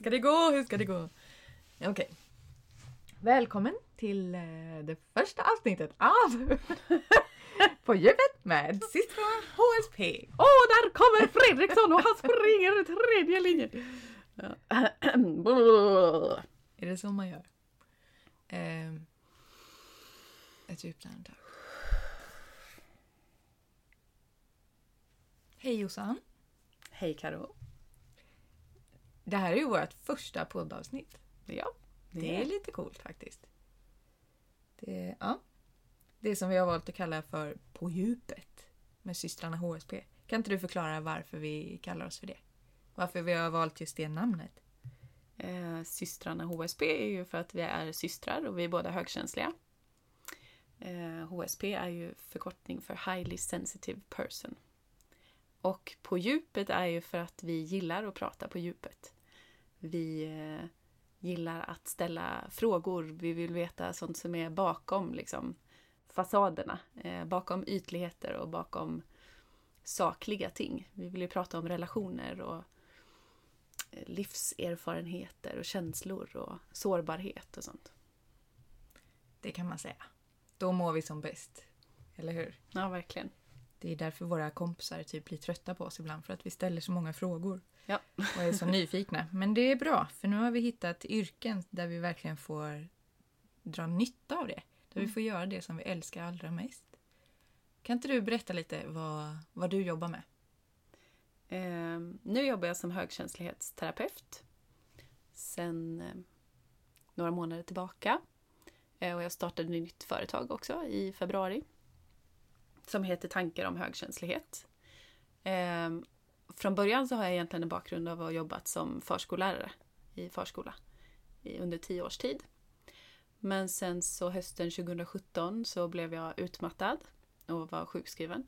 ska det gå? Hur ska det gå? Okej. Välkommen till eh, det första avsnittet av På djupet med systrarna HSP. Åh, oh, där kommer Fredriksson och han springer tredje linjen. Är det så man gör? Eh, ett djupt andetag. Hej Jossan. Hej Karo. Det här är ju vårt första poddavsnitt. Ja, Det är lite coolt faktiskt. Det, ja. det som vi har valt att kalla för På djupet med systrarna HSP. Kan inte du förklara varför vi kallar oss för det? Varför vi har valt just det namnet? Eh, systrarna HSP är ju för att vi är systrar och vi är båda högkänsliga. Eh, HSP är ju förkortning för Highly Sensitive Person. Och på djupet är ju för att vi gillar att prata på djupet. Vi eh, gillar att ställa frågor. Vi vill veta sånt som är bakom liksom, fasaderna. Eh, bakom ytligheter och bakom sakliga ting. Vi vill ju prata om relationer och eh, livserfarenheter och känslor och sårbarhet och sånt. Det kan man säga. Då mår vi som bäst. Eller hur? Ja, verkligen. Det är därför våra kompisar typ blir trötta på oss ibland. För att vi ställer så många frågor. Ja. Och är så nyfikna. Men det är bra. För nu har vi hittat yrken där vi verkligen får dra nytta av det. Där vi får göra det som vi älskar allra mest. Kan inte du berätta lite vad, vad du jobbar med? Eh, nu jobbar jag som högkänslighetsterapeut sen eh, några månader tillbaka. Eh, och jag startade ett nytt företag också i februari. Som heter Tankar om högkänslighet. Från början så har jag egentligen en bakgrund av att ha jobbat som förskollärare i förskola i, under tio års tid. Men sen så hösten 2017 så blev jag utmattad och var sjukskriven.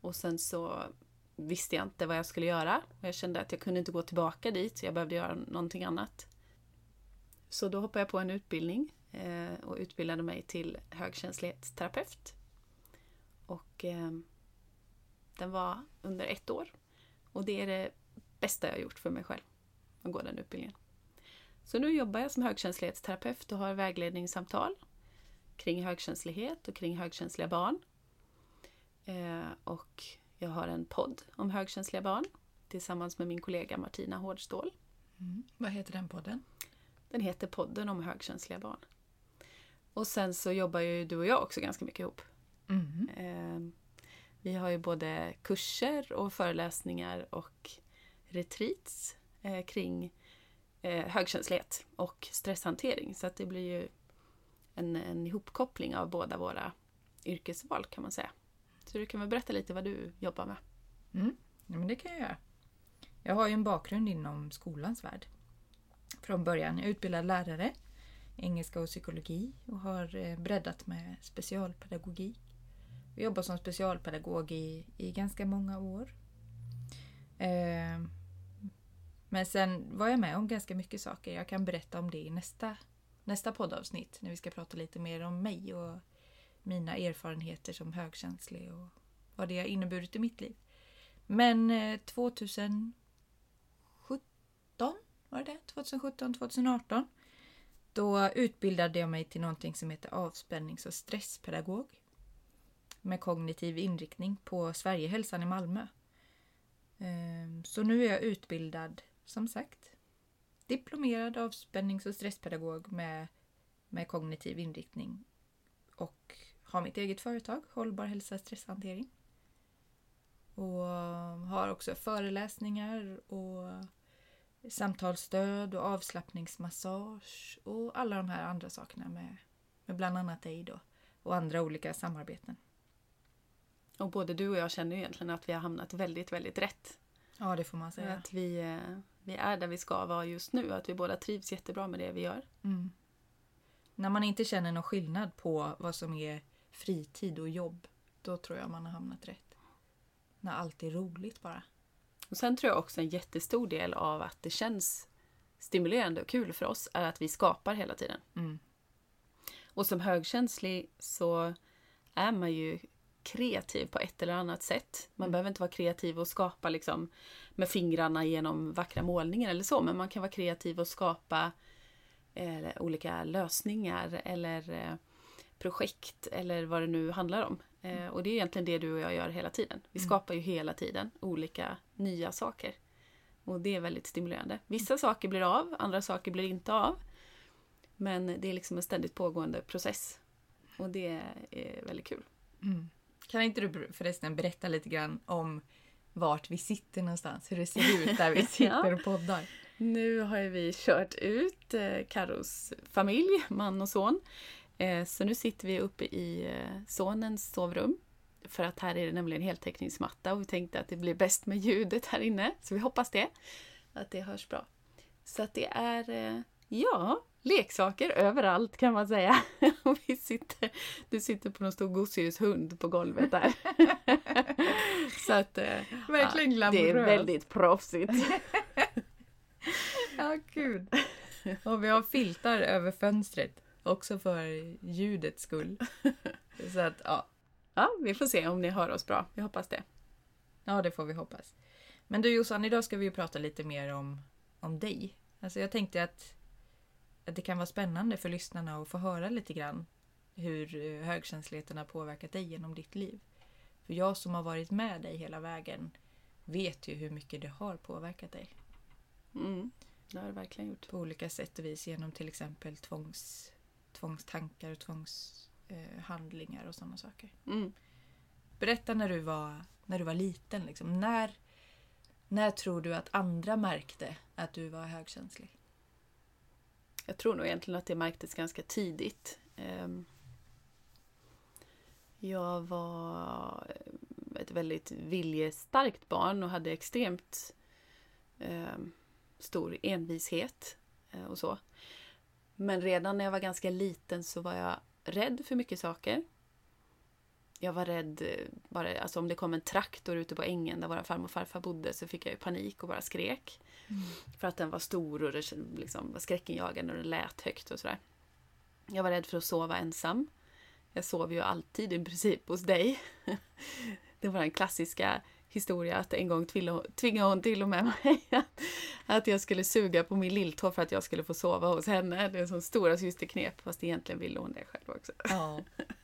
Och sen så visste jag inte vad jag skulle göra. Och jag kände att jag kunde inte gå tillbaka dit, så jag behövde göra någonting annat. Så då hoppade jag på en utbildning eh, och utbildade mig till högkänslighetsterapeut. Och eh, den var under ett år. Och det är det bästa jag har gjort för mig själv, att gå den utbildningen. Så nu jobbar jag som högkänslighetsterapeut och har vägledningssamtal kring högkänslighet och kring högkänsliga barn. Eh, och jag har en podd om högkänsliga barn tillsammans med min kollega Martina Hårdstål. Mm. Vad heter den podden? Den heter Podden om högkänsliga barn. Och sen så jobbar ju du och jag också ganska mycket ihop. Mm. Eh, vi har ju både kurser och föreläsningar och retreats eh, kring eh, högkänslighet och stresshantering. Så att det blir ju en, en ihopkoppling av båda våra yrkesval kan man säga. Så du kan väl berätta lite vad du jobbar med? Mm. Ja, men det kan jag göra. Jag har ju en bakgrund inom skolans värld. Från början. Jag är utbildad lärare, engelska och psykologi och har eh, breddat med specialpedagogik. Jag jobbade som specialpedagog i, i ganska många år. Eh, men sen var jag med om ganska mycket saker. Jag kan berätta om det i nästa, nästa poddavsnitt när vi ska prata lite mer om mig och mina erfarenheter som högkänslig och vad det har inneburit i mitt liv. Men eh, 2017 var det 2017, 2018 då utbildade jag mig till någonting som heter avspännings och stresspedagog med kognitiv inriktning på Sverigehälsan i Malmö. Ehm, så nu är jag utbildad, som sagt, diplomerad avspännings och stresspedagog med, med kognitiv inriktning och har mitt eget företag, Hållbar hälsa och stresshantering. Och har också föreläsningar och samtalsstöd och avslappningsmassage och alla de här andra sakerna med, med bland annat dig då och andra olika samarbeten. Och både du och jag känner ju egentligen att vi har hamnat väldigt, väldigt rätt. Ja, det får man säga. Att vi, eh, vi är där vi ska vara just nu. Att vi båda trivs jättebra med det vi gör. Mm. När man inte känner någon skillnad på vad som är fritid och jobb, då tror jag man har hamnat rätt. När allt är roligt bara. Och sen tror jag också en jättestor del av att det känns stimulerande och kul för oss är att vi skapar hela tiden. Mm. Och som högkänslig så är man ju kreativ på ett eller annat sätt. Man behöver inte vara kreativ och skapa liksom med fingrarna genom vackra målningar eller så, men man kan vara kreativ och skapa eh, olika lösningar eller eh, projekt eller vad det nu handlar om. Eh, och det är egentligen det du och jag gör hela tiden. Vi Mm. skapar ju hela tiden olika nya saker. Och det är väldigt stimulerande. Vissa saker blir av, andra saker blir inte av. Men det är liksom en ständigt pågående process. Och det är väldigt kul. Mm. Kan inte du förresten berätta lite grann om vart vi sitter någonstans? Hur det ser ut där vi sitter och poddar? Nu har ju vi kört ut eh, Karos familj, man och son. Eh, så nu sitter vi uppe i eh, sonens sovrum. För att här är det nämligen heltäckningsmatta och vi tänkte att det blir bäst med ljudet här inne. Så vi hoppas det. Att det hörs bra. Så att det är, ja, leksaker överallt kan man säga. Och vi sitter, du sitter på någon stor gosedjurshund på golvet där. Så att eh, Verkligen ja, det är väldigt proffsigt. Ja, gud. Och vi har filtar över fönstret. Också för ljudets skull. Så att, ja. Ja, vi får se om ni hör oss bra. Vi hoppas det. Ja, det får vi hoppas. Men du Jossan, idag ska vi ju prata lite mer om, om dig. Alltså jag tänkte att, att det kan vara spännande för lyssnarna att få höra lite grann hur eh, högkänsligheten har påverkat dig genom ditt liv. För jag som har varit med dig hela vägen vet ju hur mycket det har påverkat dig. Mm, det har det verkligen gjort. På olika sätt och vis genom till exempel tvångs, tvångstankar och tvångshandlingar eh, och sådana saker. Mm. Berätta när du var, när du var liten. Liksom. När, när tror du att andra märkte att du var högkänslig? Jag tror nog egentligen att det märktes ganska tidigt. Ehm, jag var ett väldigt viljestarkt barn och hade extremt ehm, stor envishet eh, och så. Men redan när jag var ganska liten så var jag rädd för mycket saker. Jag var rädd, eh, bara, alltså om det kom en traktor ute på ängen där våra farmor och farfar bodde så fick jag ju panik och bara skrek. För att den var stor och det liksom var skräckinjagande och den lät högt och sådär. Jag var rädd för att sova ensam. Jag sov ju alltid i princip hos dig. Det var den klassiska historia att en gång tvingade hon till och med mig att- att jag skulle suga på min lilltå för att jag skulle få sova hos henne. Det är en sån stora systerknep fast egentligen ville hon det själv också. Ja,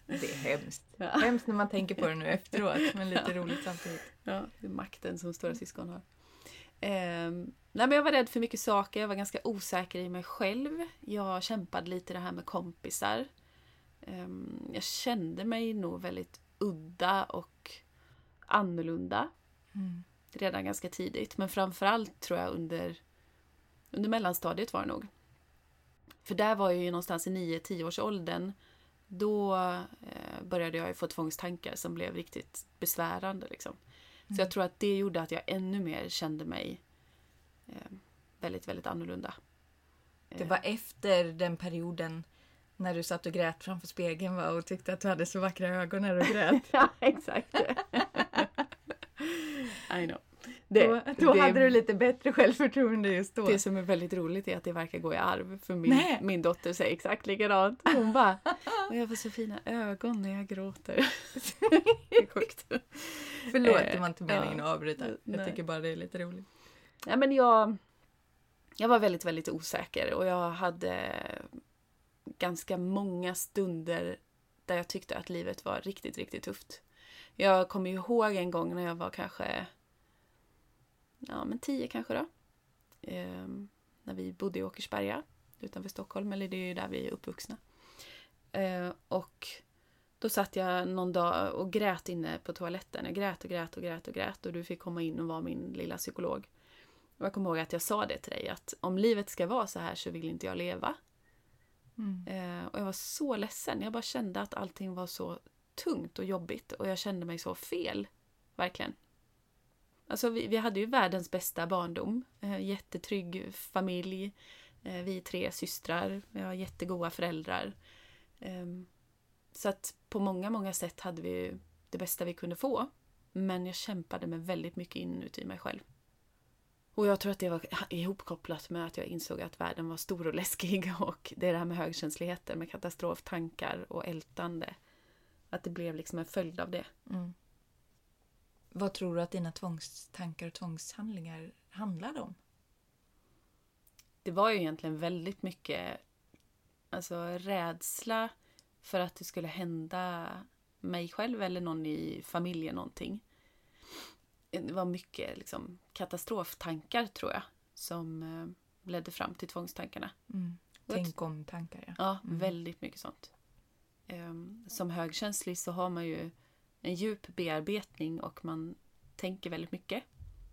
det är hemskt. Ja. Hemskt när man tänker på det nu efteråt, men lite roligt samtidigt. Ja, det är makten som stora syskon har. Ehm, nej, men jag var rädd för mycket saker, jag var ganska osäker i mig själv. Jag kämpade lite det här med kompisar. Ehm, jag kände mig nog väldigt udda och annorlunda Mm. redan ganska tidigt. Men framförallt tror jag under, under mellanstadiet var det nog. För där var jag ju någonstans i 9-10 års åldern. Då eh, började jag få tvångstankar som blev riktigt besvärande. Liksom. Så jag tror att det gjorde att jag ännu mer kände mig eh, väldigt, väldigt annorlunda. Det var efter den perioden när du satt och grät framför spegeln va? och tyckte att du hade så vackra ögon när du grät. ja, exakt. I know. Det, då då det, hade du lite bättre självförtroende just då. det som är väldigt roligt är att det verkar gå i arv. För min, Nej. min dotter säger exakt likadant. Hon bara, och jag får så fina ögon när jag gråter. det är sjukt. Förlåt, Eh, det var inte meningen att avbryta. Jag Nej. tycker bara det är lite roligt. Ja, men jag, jag var väldigt, väldigt osäker och jag hade ganska många stunder där jag tyckte att livet var riktigt, riktigt tufft. Jag kommer ihåg en gång när jag var kanske ja, men tio kanske då. Ehm, när vi bodde i Åkersberga utanför Stockholm, eller det är ju där vi är uppvuxna. Ehm, och då satt jag någon dag och grät inne på toaletten. Jag grät och grät och grät och grät och du fick komma in och vara min lilla psykolog. Och jag kommer ihåg att jag sa det till dig att om livet ska vara så här så vill inte jag leva. Mm. Eh, och jag var så ledsen. Jag bara kände att allting var så tungt och jobbigt och jag kände mig så fel. Verkligen. Alltså vi, vi hade ju världens bästa barndom. Eh, jättetrygg familj. Eh, vi är tre systrar. Vi har jättegoda föräldrar. Ehm, så att på många, många sätt hade vi det bästa vi kunde få. Men jag kämpade med väldigt mycket inuti mig själv. Och jag tror att det var ihopkopplat med att jag insåg att världen var stor och läskig och det här med högkänsligheter, med katastroftankar och ältande. Att det blev liksom en följd av det. Mm. Vad tror du att dina tvångstankar och tvångshandlingar handlade om? Det var ju egentligen väldigt mycket alltså, rädsla för att det skulle hända mig själv eller någon i familjen någonting. Det var mycket liksom, katastroftankar tror jag som eh, ledde fram till tvångstankarna. Mm. Tänk om tankar ja. Ja, väldigt mycket sånt. Ehm, som högkänslig så har man ju en djup bearbetning och man tänker väldigt mycket.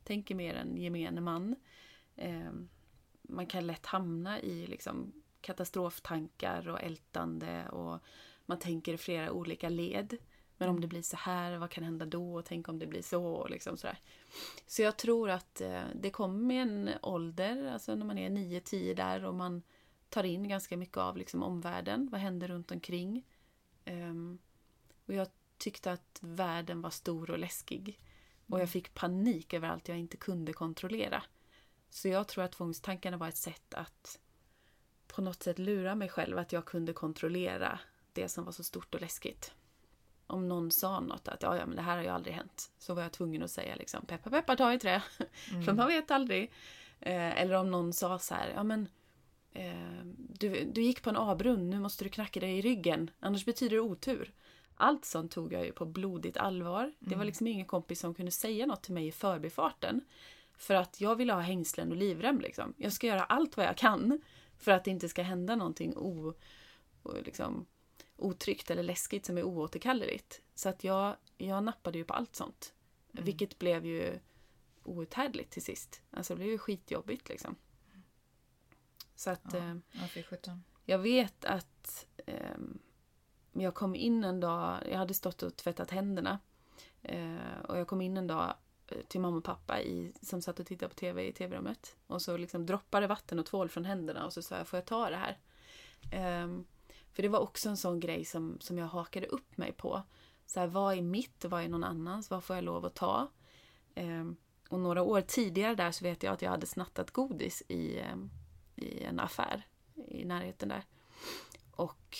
Tänker mer än gemene man. Ehm, man kan lätt hamna i liksom katastroftankar och ältande och man tänker i flera olika led. Men om det blir så här, vad kan hända då? Tänk om det blir så. Liksom sådär. Så jag tror att eh, det kommer med en ålder, alltså när man är 9-10 där och man tar in ganska mycket av liksom omvärlden. Vad händer runt omkring? Um, och jag tyckte att världen var stor och läskig. Och jag fick panik över allt jag inte kunde kontrollera. Så jag tror att tvångstankarna var ett sätt att på något sätt lura mig själv att jag kunde kontrollera det som var så stort och läskigt. Om någon sa något att ja, ja men det här har ju aldrig hänt. Så var jag tvungen att säga liksom peppa peppa ta i trä. Mm. För man vet aldrig. Eh, eller om någon sa så här, ja men eh, du, du gick på en A-brunn, nu måste du knacka dig i ryggen. Annars betyder det otur. Allt sånt tog jag ju på blodigt allvar. Mm. Det var mm. liksom ingen kompis som kunde säga något till mig i förbifarten. För att jag ville ha hängslen och livrem liksom. Jag ska göra allt vad jag kan för att det inte ska hända någonting o, liksom, otryggt eller läskigt som är oåterkalleligt. Så att jag, jag nappade ju på allt sånt. Mm. Vilket blev ju outhärdligt till sist. Alltså det blev ju skitjobbigt liksom. Så att... Ja, eh, jag, jag vet att eh, jag kom in en dag, jag hade stått och tvättat händerna. Eh, och jag kom in en dag eh, till mamma och pappa i, som satt och tittade på TV i TV-rummet. Och så liksom droppade vatten och tvål från händerna och så sa jag, får jag ta det här? Ehm, för det var också en sån grej som, som jag hakade upp mig på. Så här, vad är mitt och vad är någon annans? Vad får jag lov att ta? Ehm, och några år tidigare där så vet jag att jag hade snattat godis i, ehm, i en affär i närheten där. Och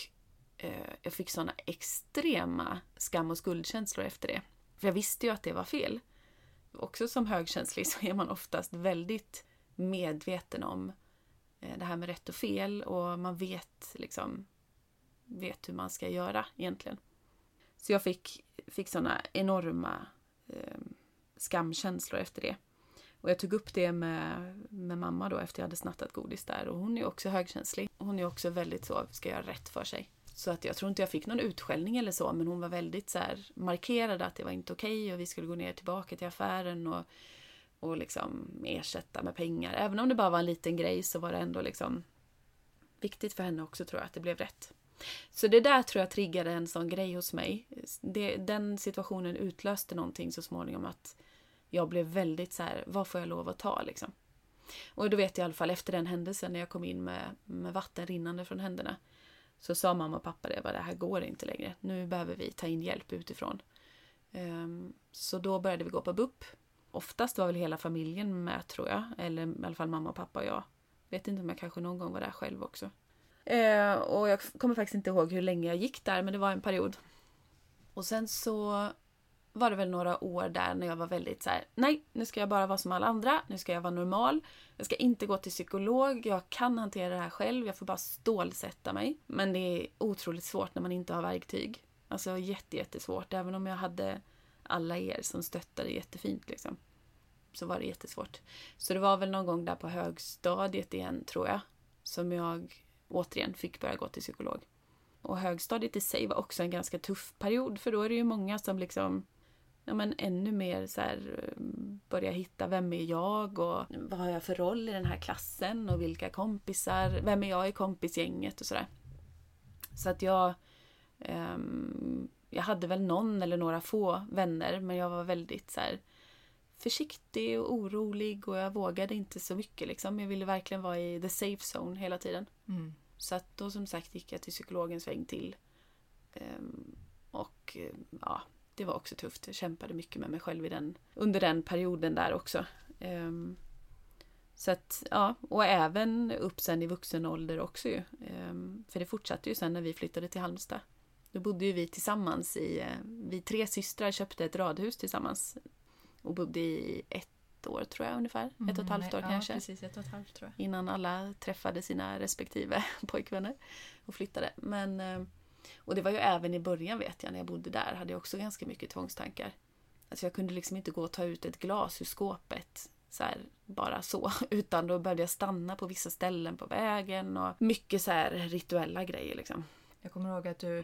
Eh, jag fick såna extrema skam och skuldkänslor efter det. För jag visste ju att det var fel. Också som högkänslig så är man oftast väldigt medveten om eh, det här med rätt och fel och man vet liksom vet hur man ska göra egentligen. Så jag fick, fick såna enorma eh, skamkänslor efter det. Och jag tog upp det med, med mamma då efter jag hade snattat godis där och hon är också högkänslig. Hon är också väldigt så, ska göra rätt för sig. Så att jag tror inte jag fick någon utskällning eller så men hon var väldigt så här, markerad att det var inte okej okay och vi skulle gå ner tillbaka till affären och, och liksom ersätta med pengar. Även om det bara var en liten grej så var det ändå liksom viktigt för henne också tror jag att det blev rätt. Så det där tror jag triggade en sån grej hos mig. Det, den situationen utlöste någonting så småningom att jag blev väldigt så här, vad får jag lov att ta liksom? Och då vet jag i alla fall efter den händelsen när jag kom in med, med vatten rinnande från händerna. Så sa mamma och pappa det, det här går inte längre. Nu behöver vi ta in hjälp utifrån. Ehm, så då började vi gå på BUP. Oftast var väl hela familjen med tror jag. Eller i alla fall mamma och pappa och jag. Vet inte om jag kanske någon gång var där själv också. Ehm, och jag kommer faktiskt inte ihåg hur länge jag gick där men det var en period. Och sen så var det väl några år där när jag var väldigt så här, nej, nu ska jag bara vara som alla andra, nu ska jag vara normal, jag ska inte gå till psykolog, jag kan hantera det här själv, jag får bara stålsätta mig. Men det är otroligt svårt när man inte har verktyg. Alltså jättejättesvårt, även om jag hade alla er som stöttade jättefint liksom. Så var det jättesvårt. Så det var väl någon gång där på högstadiet igen, tror jag, som jag återigen fick börja gå till psykolog. Och högstadiet i sig var också en ganska tuff period, för då är det ju många som liksom ja, men ännu mer så här, börja hitta vem är jag och vad har jag för roll i den här klassen och vilka kompisar, vem är jag i kompisgänget och sådär. Så att jag um, jag hade väl någon eller några få vänner men jag var väldigt så här, försiktig och orolig och jag vågade inte så mycket liksom. Jag ville verkligen vara i the safe zone hela tiden. Mm. Så att då som sagt gick jag till psykologens väg till. Um, och ja, det var också tufft. Jag kämpade mycket med mig själv i den, under den perioden där också. Um, så att, ja, och även upp sen i vuxen ålder också ju. Um, för det fortsatte ju sen när vi flyttade till Halmstad. Då bodde ju vi tillsammans i... eh, Vi tre systrar köpte ett radhus tillsammans. Och bodde i ett år tror jag ungefär. ett och ett halvt år Mm, ja, kanske. precis. Ett och ett halvt tror jag. Innan alla träffade sina respektive pojkvänner och flyttade. Men, eh, och det var ju även i början vet jag, när jag bodde där, hade jag också ganska mycket tvångstankar. Alltså jag kunde liksom inte gå och ta ut ett glas ur skåpet så här, bara så. Utan då behövde jag stanna på vissa ställen på vägen och mycket så här rituella grejer liksom. Jag kommer ihåg att du,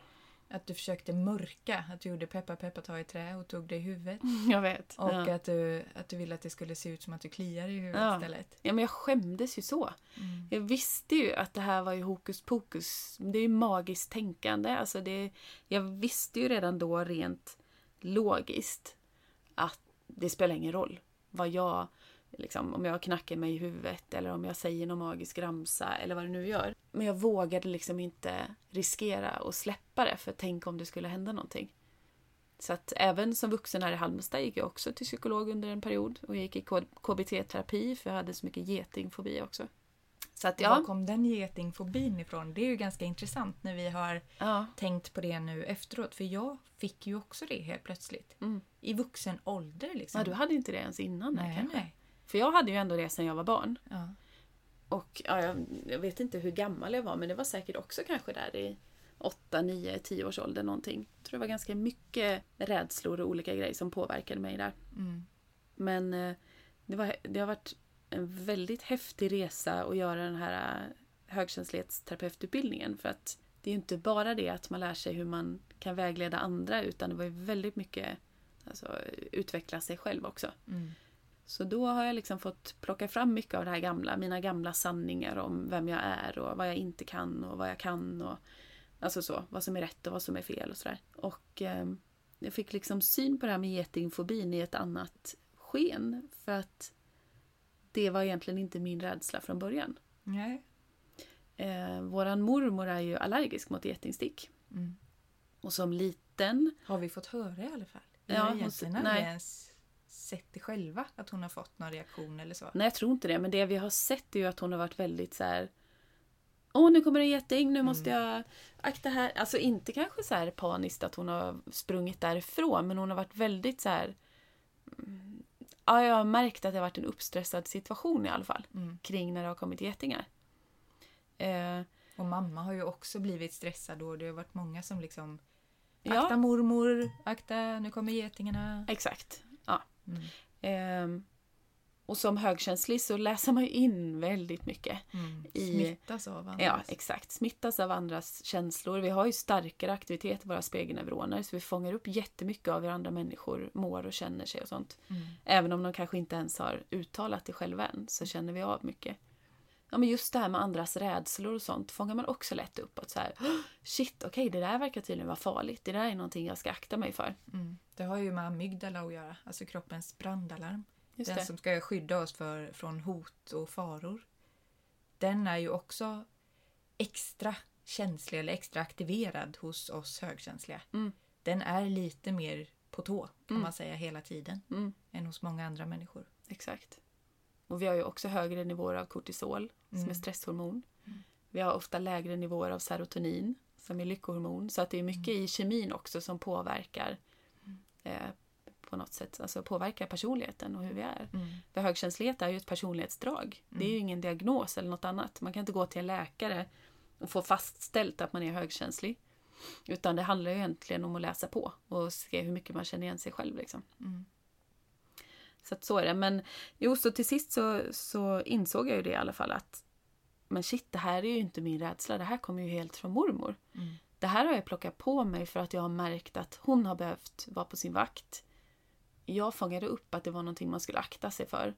att du försökte mörka. Att du gjorde peppa peppa ta i trä och tog det i huvudet. Jag vet. Och ja. att, du, att du ville att det skulle se ut som att du kliade i huvudet Ja. istället. ja, men jag skämdes ju så. Mm. Jag visste ju att det här var ju hokus pokus. Det är ju magiskt tänkande. Alltså det, jag visste ju redan då rent logiskt att det spelar ingen roll vad jag, liksom, om jag knackar mig i huvudet eller om jag säger någon magisk ramsa eller vad det nu gör. Men jag vågade liksom inte riskera att släppa det för tänk om det skulle hända någonting. Så att även som vuxen här i Halmstad gick jag också till psykolog under en period och jag gick i KBT-terapi för jag hade så mycket getingfobi också. Så att Var ja, kom den getingfobin ifrån? Det är ju ganska intressant när vi har ja, tänkt på det nu efteråt. För jag fick ju också det helt plötsligt. Mm. I vuxen ålder liksom. ja, du hade inte det ens innan här, nej, kanske? nej. För jag hade ju ändå det sedan jag var barn. Ja. Och ja, jag, vet inte hur gammal jag var men det var säkert också kanske där i 8, 9, 10 års ålder någonting. Jag tror det var ganska mycket rädslor och olika grejer som påverkade mig där. Mm. Men eh, det, var, det har varit en väldigt häftig resa att göra den här eh, högkänslighetsterapeututbildningen. För att det är ju inte bara det att man lär sig hur man kan vägleda andra utan det var ju väldigt mycket alltså, utveckla sig själv också. Mm. Så då har jag liksom fått plocka fram mycket av det här gamla, mina gamla sanningar om vem jag är och vad jag inte kan och vad jag kan och alltså så, vad som är rätt och vad som är fel och sådär. Och eh, jag fick liksom syn på det här med getingfobin i ett annat sken för att det var egentligen inte min rädsla från början. Nej. Eh, våran mormor är ju allergisk mot getingstick Mm. och som liten Har vi fått höra i alla fall? Ja, hon- nej. ens sett det själva. Att hon har fått någon reaktion eller så. Nej, jag tror inte det. Men det vi har sett är ju att hon har varit väldigt så här. Åh, nu kommer en geting, nu måste jag akta här. Alltså inte kanske så här paniskt att hon har sprungit därifrån, men hon har varit väldigt så här. mm, Ja, jag har märkt att det har varit en uppstressad situation i alla fall Mm. kring när det har kommit getingar. Eh, Och mamma har ju också blivit stressad och det har varit många som liksom Ja. Akta mormor, akta nu kommer getingarna. exakt. Mm. Eh, och som högkänslig så läser man ju in väldigt mycket. Mm. I- Smittas av andras. Ja, exakt. Smittas av andras känslor. Vi har ju starkare aktivitet i våra spegelneuroner så vi fångar upp jättemycket av hur andra människor mår och känner sig och sånt. Mm. Även om de kanske inte ens har uttalat det själva än så känner vi av mycket. Ja, men just det här med andras rädslor och sånt fångar man också lätt upp. Att så här, "Åh, shit, okej, det där verkar tydligen vara farligt. Det där är någonting jag ska akta mig för. Mm. Det har ju med amygdala att göra, alltså kroppens brandalarm. Just den det. som ska skydda oss för, från hot och faror. Den är ju också extra känslig eller extra aktiverad hos oss högkänsliga. Mm. Den är lite mer på tå kan Mm. man säga hela tiden Mm, än hos många andra människor. exakt. Och vi har ju också högre nivåer av kortisol som Mm. är stresshormon. Vi har ofta lägre nivåer av serotonin som är lyckohormon. Så att det är mycket i kemin också som påverkar eh, på något sätt, alltså påverkar personligheten och hur vi är. Mm. För högkänslighet är ju ett personlighetsdrag. Det är ju ingen diagnos eller något annat. Man kan inte gå till en läkare och få fastställt att man är högkänslig. Utan det handlar ju egentligen om att läsa på och se hur mycket man känner igen sig själv. Liksom. Mm. Så att så är det. Men jo, så till sist så, så insåg jag ju det i alla fall att men shit, det här är ju inte min rädsla. Det här kommer ju helt från mormor. Mm. Det här har jag plockat på mig för att jag har märkt att hon har behövt vara på sin vakt. Jag fångade upp att det var någonting man skulle akta sig för.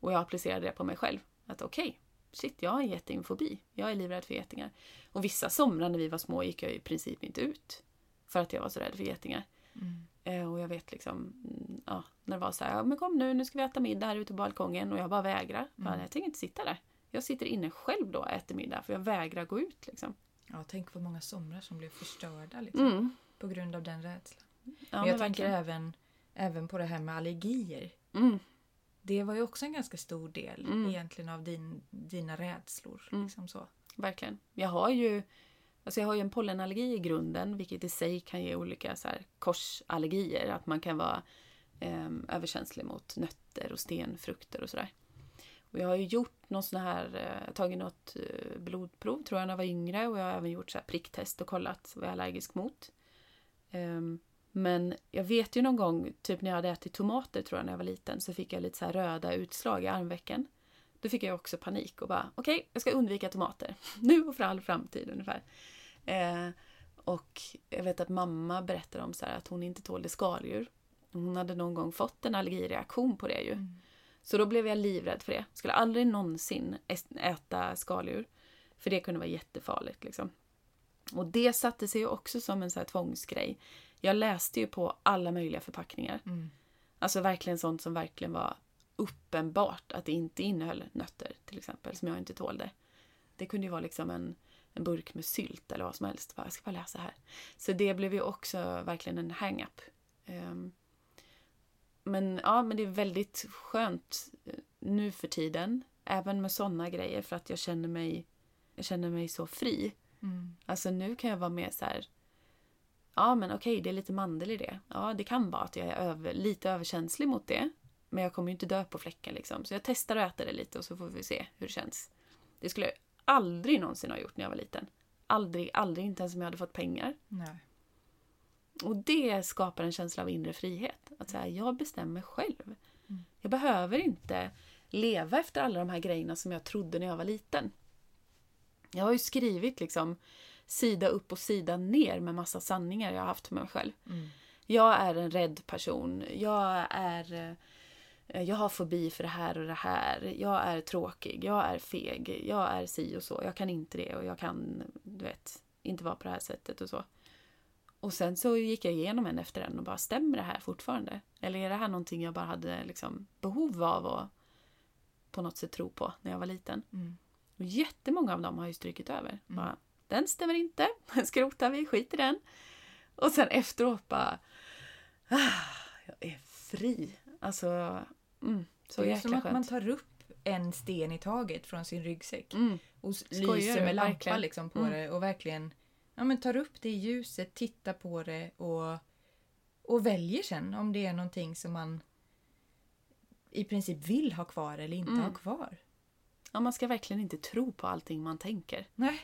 Och jag applicerade det på mig själv. Att okej, shit, jag har en getingfobi. Jag är livrädd för getingar. Och vissa somrar när vi var små gick jag i princip inte ut. För att jag var så rädd för getingar. Mm. Eh, och jag vet liksom, mm, ja, när det var så här, ja, men kom nu, nu ska vi äta middag här ute på balkongen. Och jag bara vägrar. Mm. Jag tänker inte sitta där. Jag sitter inne själv då och äter middag för jag vägrar gå ut liksom. Ja, tänk vad många somrar som blev förstörda liksom, Mm. på grund av den rädslan. Ja, Men jag men tänker verkligen. även, även på det här med allergier. Mm. Det var ju också en ganska stor del Mm. egentligen av din, dina rädslor. Mm. Liksom så. Verkligen. Jag har ju Alltså jag har ju en pollenallergi i grunden, vilket i sig kan ge olika så här, korsallergier. Att man kan vara eh, överkänslig mot nötter och stenfrukter och sådär. Och jag har ju gjort någon sån här, eh, tagit något eh, blodprov tror jag när jag var yngre och jag har även gjort så här pricktest och kollat vad jag är allergisk mot. Eh, men jag vet ju någon gång, typ när jag hade ätit tomater tror jag när jag var liten, så fick jag lite så här röda utslag i armvecken. Då fick jag också panik och bara okej, okay, jag ska undvika tomater. Nu och för all framtid ungefär. Eh, och jag vet att mamma berättade om så att hon inte tålde skaldjur. Hon hade någon gång fått en allergireaktion på det ju. Mm. Så då blev jag livrädd för det. Skulle aldrig någonsin äta skaldjur. För det kunde vara jättefarligt liksom. Och det satte sig ju också som en så här tvångsgrej. Jag läste ju på alla möjliga förpackningar. Mm. Alltså verkligen sånt som verkligen var uppenbart att det inte innehöll nötter till exempel, som jag inte tålde. Det kunde ju vara liksom en, en burk med sylt eller vad som helst. Jag ska bara läsa här. Så det blev ju också verkligen en hang-up. Um, men ja, men det är väldigt skönt eh, nu för tiden. Även med såna grejer för att jag känner mig, jag känner mig så fri. Mm. Alltså nu kan jag vara mer så här. Ja men okej, det är lite mandel i det. Ja, det kan vara att jag är över, lite överkänslig mot det. Men jag kommer ju inte dö på fläcken liksom. Så jag testar att äta det lite och så får vi se hur det känns. Det skulle jag aldrig någonsin ha gjort när jag var liten. Aldrig, aldrig, inte ens om jag hade fått pengar. Nej. Och det skapar en känsla av inre frihet. Att säga, jag bestämmer själv. Mm. Jag behöver inte leva efter alla de här grejerna som jag trodde när jag var liten. Jag har ju skrivit liksom sida upp och sida ner med massa sanningar jag har haft med mig själv. Mm. Jag är en rädd person. Jag är... Eh, jag har fobi för det här och det här. Jag är tråkig. Jag är feg. Jag är si och så. Jag kan inte det och jag kan, du vet, inte vara på det här sättet och så. Och sen så gick jag igenom en efter en och bara, stämmer det här fortfarande? Eller är det här någonting jag bara hade liksom behov av att på något sätt tro på när jag var liten? Mm. Och jättemånga av dem har ju strykit över. Mm. Bara, den stämmer inte, den skrotar vi, skit i den. Och sen efteråt bara, ah, jag är fri. Alltså, mm, så Det är som att skönt. man tar upp en sten i taget från sin ryggsäck mm. och lyser med lampa liksom på mm. det och verkligen ja, men tar upp det i ljuset, tittar på det och, och väljer sen om det är någonting som man i princip vill ha kvar eller inte mm. ha kvar. Ja, man ska verkligen inte tro på allting man tänker. Nej.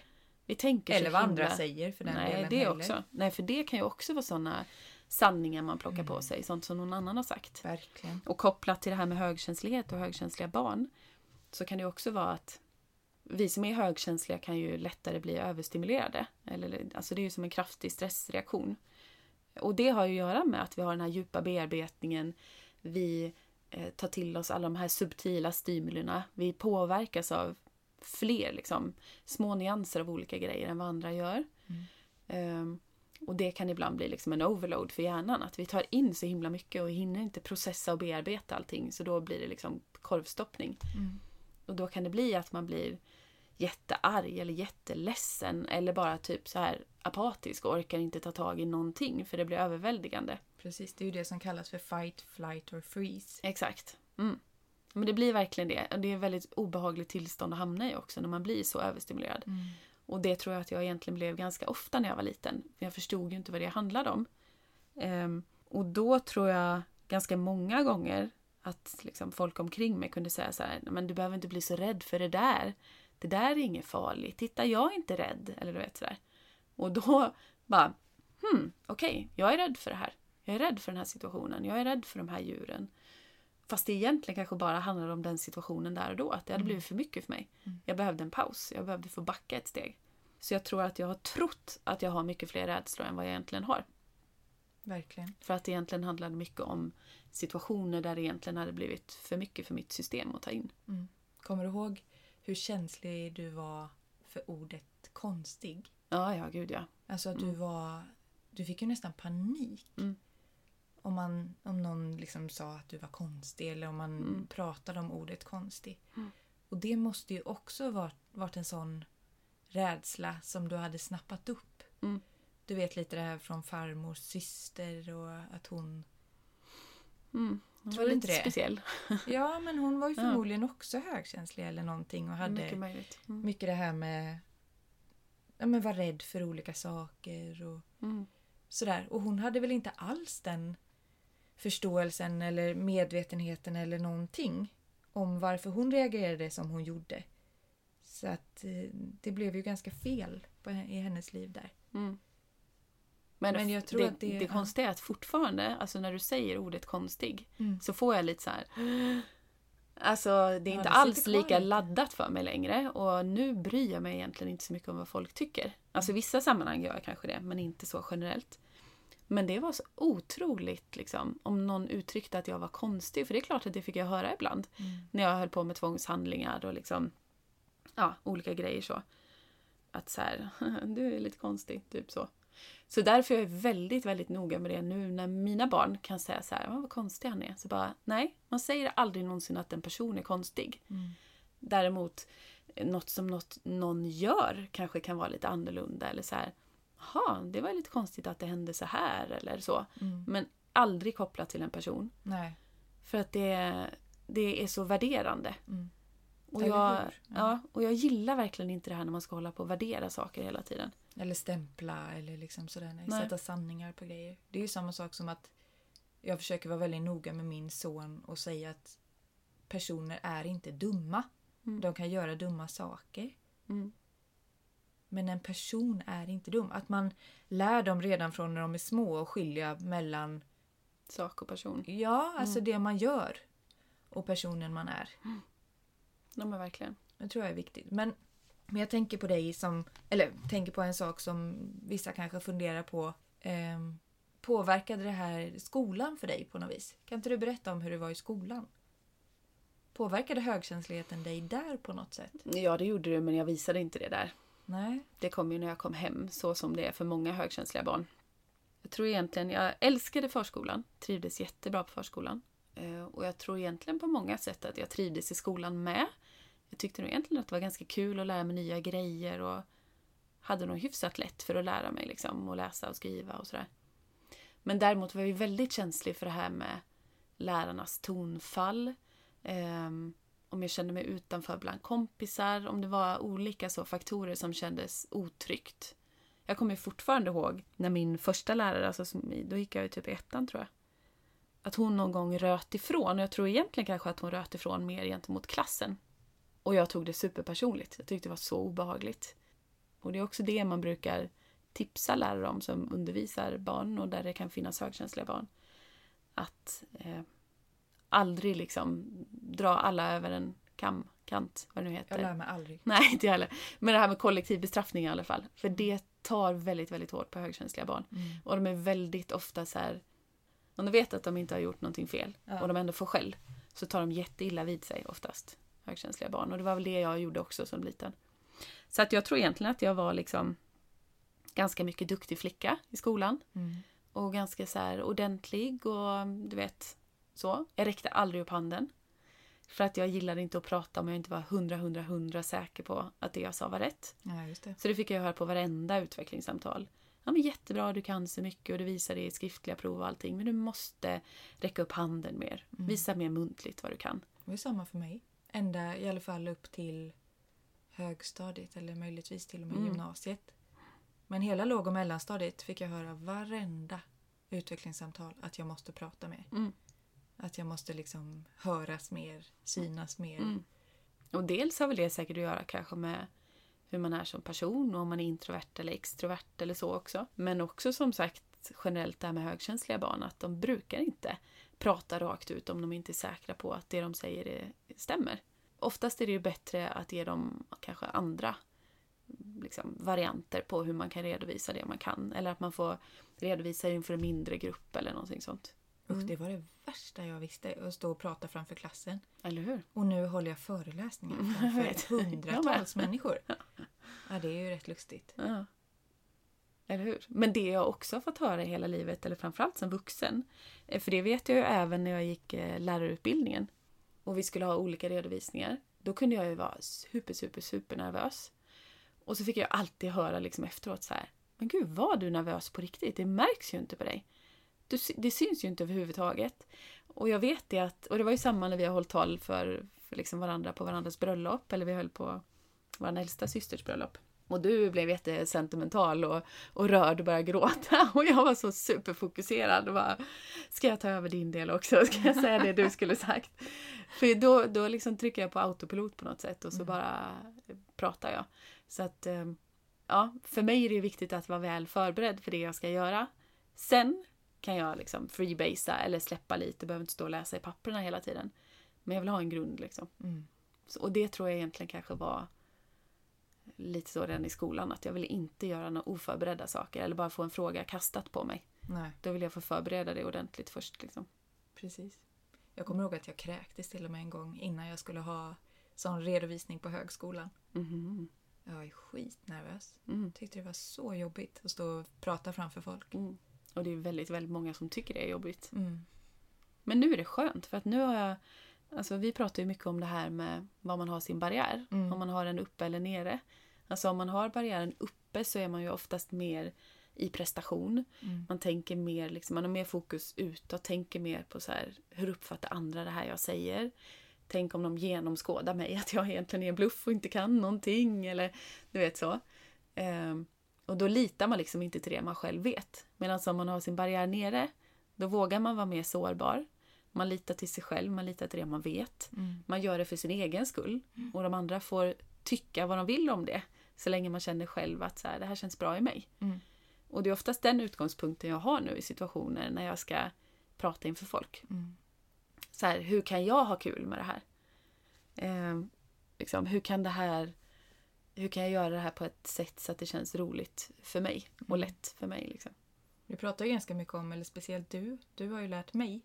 Vi tänker eller vad himla... andra säger för den Nej, delen det heller. också. Nej, för det kan ju också vara sådana sanningar man plockar mm. på sig. Sånt som någon annan har sagt. Verkligen. Och kopplat till det här med högkänslighet och högkänsliga barn så kan det också vara att vi som är högkänsliga kan ju lättare bli överstimulerade. Eller, alltså det är ju som en kraftig stressreaktion. Och det har ju att göra med att vi har den här djupa bearbetningen. Vi eh, tar till oss alla de här subtila stimulierna. Vi påverkas av fler liksom, små nyanser av olika grejer än vad andra gör. Mm. Um, och det kan ibland bli liksom en overload för hjärnan. Att vi tar in så himla mycket och hinner inte processa och bearbeta allting. Så då blir det liksom korvstoppning. Mm. Och då kan det bli att man blir jättearg eller jätteledsen eller bara typ så här apatisk och orkar inte ta tag i någonting för det blir överväldigande. Precis, det är ju det som kallas för fight, flight or freeze. Exakt. Mm. Men det blir verkligen det. Det är ett väldigt obehagligt tillstånd att hamna i också när man blir så överstimulerad. Mm. Och det tror jag att jag egentligen blev ganska ofta när jag var liten. För jag förstod ju inte vad det handlade om. Um, och då tror jag ganska många gånger att liksom folk omkring mig kunde säga så här, men du behöver inte bli så rädd för det där. Det där är inget farligt. Titta, jag är inte rädd. Eller du vet sådär. Och då bara, hmm, okej, okay, jag är rädd för det här. Jag är rädd för den här situationen. Jag är rädd för de här djuren. Fast det egentligen kanske bara handlar om den situationen där och då. Att det hade mm. blivit för mycket för mig. Mm. Jag behövde en paus. Jag behövde få backa ett steg. Så jag tror att jag har trott att jag har mycket fler rädslor än vad jag egentligen har. Verkligen. För att det egentligen handlade mycket om situationer där det egentligen hade blivit för mycket för mitt system att ta in. Mm. Kommer du ihåg hur känslig du var för ordet konstig? Ja, ja, gud ja. Alltså att mm. du var... Du fick ju nästan panik. Mm. Om, man, om någon liksom sa att du var konstig eller om man mm. pratade om ordet konstig. Mm. Och det måste ju också varit, varit en sån rädsla som du hade snappat upp. Mm. Du vet lite det här från farmors syster och att hon... Mm. Hon var lite speciell. ja, men hon var ju förmodligen ja. också högkänslig eller någonting och hade mycket, mm. mycket det här med ja, men var rädd för olika saker och Mm. sådär. Och hon hade väl inte alls den förståelsen eller medvetenheten eller någonting om varför hon reagerade som hon gjorde. Så att eh, det blev ju ganska fel på, i hennes liv där. Mm. Men, Men jag tror det, att det- det konstiga är att fortfarande, alltså när du säger ordet konstig, Mm. så får jag lite så här. Alltså det är Ja, inte det alls lika laddat för mig längre och nu bryr jag mig egentligen inte så mycket om vad folk tycker. Alltså i vissa sammanhang gör jag kanske det, men inte så generellt. Men det var så otroligt liksom, om någon uttryckte att jag var konstig, för det är klart att det fick jag höra ibland. Mm. När jag höll på med tvångshandlingar och liksom, ja, olika grejer så. Att så här, du är lite konstig, typ så. Så därför är jag väldigt, väldigt noga med det nu när mina barn kan säga så här, "Åh, vad konstig han är. Så bara, nej, man säger aldrig någonsin att en person är konstig. Mm. Däremot, något som något, någon gör kanske kan vara lite annorlunda eller så här, jaha, det var lite konstigt att det hände så här eller så. Mm. Men aldrig kopplat till en person. Nej. För att det, det är så värderande. Mm. Och jag? Ja. ja, och jag gillar verkligen inte det här när man ska hålla på och värdera saker hela tiden. Eller stämpla eller liksom sådär. Nej. Nej. Sätta sanningar på grejer. Det är ju samma sak som att jag försöker vara väldigt noga med min son och säga att personer är inte dumma. Mm. De kan göra dumma saker. Mm. Men en person är inte dum. Att man lär dem redan från när de är små att skilja mellan Sak och person. ja, alltså Mm. det man gör och personen man är. De är verkligen. Det tror jag är viktigt. Men, men jag tänker på dig som, eller tänker på en sak som vissa kanske funderar på. Ehm, påverkade det här skolan för dig på något vis? Kan inte du berätta om hur det var i skolan? Påverkade högkänsligheten dig där på något sätt? Ja, det gjorde du, men jag visade inte det där. Nej. Det kom ju när jag kom hem, så som det är för många högkänsliga barn. Jag tror egentligen, jag älskade förskolan, trivdes jättebra på förskolan. Eh, och jag tror egentligen på många sätt att jag trivdes i skolan med. Jag tyckte nog egentligen att det var ganska kul att lära mig nya grejer och hade nog hyfsat lätt för att lära mig liksom, och läsa och skriva och sådär. Men däremot var jag ju väldigt känslig för det här med lärarnas tonfall. Ehm, om jag kände mig utanför bland kompisar, om det var olika så faktorer som kändes otryggt. Jag kommer fortfarande ihåg när min första lärare, alltså, som- då gick jag ju typ i ettan tror jag, att hon någon gång röt ifrån. Och jag tror egentligen kanske att hon röt ifrån mer gentemot klassen. Och jag tog det superpersonligt. Jag tyckte det var så obehagligt. Och det är också det man brukar tipsa lärare om som undervisar barn och där det kan finnas högkänsliga barn. Att eh, aldrig liksom dra alla över en kam, kant, vad det nu heter. Jag lär mig aldrig. Nej, inte jag heller. Men det här med kollektiv bestraffning i alla fall. För det tar väldigt, väldigt hårt på högkänsliga barn. Mm. Och de är väldigt ofta så här... Om de vet att de inte har gjort någonting fel Ja. och de ändå får skäll så tar de jätteilla vid sig oftast. Högkänsliga barn. Och det var väl det jag gjorde också som liten. Så att jag tror egentligen att jag var liksom ganska mycket duktig flicka i skolan. Mm. Och ganska så här ordentlig och du vet så. Jag räckte aldrig upp handen. För att jag gillade inte att prata om jag inte var hundra, hundra, hundra säker på att det jag sa var rätt. Ja, just det. Så det fick jag höra på varenda utvecklingssamtal. Ja, men jättebra, du kan så mycket och du visar det i skriftliga prov och allting. Men du måste räcka upp handen mer. Mm. Visa mer muntligt vad du kan. Det var samma för mig. Ända i alla fall upp till högstadiet eller möjligtvis till och med Mm. gymnasiet. Men hela låg och mellanstadiet fick jag höra varenda utvecklingssamtal att jag måste prata mer. Mm. Att jag måste liksom höras mer, synas mer. Mm. Och dels har väl det säkert att göra kanske med hur man är som person och om man är introvert eller extrovert eller så också. Men också som sagt generellt det här med högkänsliga barn att de brukar inte prata rakt ut om de inte är säkra på att det de säger är, stämmer. Oftast är det ju bättre att ge dem kanske andra liksom, varianter på hur man kan redovisa det man kan. Eller att man får redovisa inför en mindre grupp eller någonting sånt. Usch, Mm. det var det värsta jag visste, att stå och prata framför klassen. Eller hur? Och nu håller jag föreläsningar Mm, framför hundratals människor. Ja, det är ju rätt lustigt. Ja. Eller hur? Men det jag också har fått höra hela livet, eller framförallt som vuxen, eh, för det vet jag ju även när jag gick eh, lärarutbildningen och vi skulle ha olika redovisningar. Då kunde jag ju vara super, super, super nervös. Och så fick jag alltid höra liksom efteråt så här, men gud var du nervös på riktigt? Det märks ju inte på dig. Du, det syns ju inte överhuvudtaget. Och jag vet det att, och det var ju samma när vi har hållit tal för, för liksom varandra på varandras bröllop, eller vi höll på vår äldsta systers bröllop. Och du blev jättesentimental och, och rörd och började gråta. Och jag var så superfokuserad och bara, ska jag ta över din del också? Ska jag säga det du skulle sagt? För då, då liksom trycker jag på autopilot på något sätt och så bara pratar jag. Så att, eh, ja, för mig är det viktigt att vara väl förberedd för det jag ska göra. Sen kan jag liksom freebasea eller släppa lite, behöver inte stå och läsa i papperna hela tiden. Men jag vill ha en grund liksom. Mm. Så, och det tror jag egentligen kanske var lite så redan i skolan, att jag ville inte göra några oförberedda saker eller bara få en fråga kastat på mig. Nej, Då vill jag få förbereda det ordentligt först. Liksom. precis. Jag kommer ihåg att jag kräktes till och med en gång innan jag skulle ha sån redovisning på högskolan. Mhm. Jag var skitnervös. Mm. Tyckte det var så jobbigt att stå och prata framför folk. Mm. Och det är väldigt, väldigt många som tycker det är jobbigt. Mm. Men nu är det skönt för att nu har jag Alltså vi pratar ju mycket om det här med var man har sin barriär. Mm. Om man har den uppe eller nere. Alltså om man har barriären uppe så är man ju oftast mer i prestation. Mm. Man tänker mer, liksom, man har mer fokus utåt, tänker mer på så här, hur uppfattar andra det här jag säger? Tänk om de genomskådar mig, att jag egentligen är bluff och inte kan någonting eller du vet så. Ehm, och då litar man liksom inte till det man själv vet. Medan om man har sin barriär nere, då vågar man vara mer sårbar. Man litar till sig själv, man litar till det man vet. Mm. Man gör det för sin egen skull. Och de andra får tycka vad de vill om det. Så länge man känner själv att så här, det här känns bra i mig. Mm. Och det är oftast den utgångspunkten jag har nu i situationer när jag ska prata inför folk. Mm. Så här, hur kan jag ha kul med det här? Eh, liksom, hur kan det här hur kan jag göra det här på ett sätt så att det känns roligt för mig och Mm. lätt för mig? Liksom. Vi pratar ju ganska mycket om, eller speciellt du, du har ju lärt mig.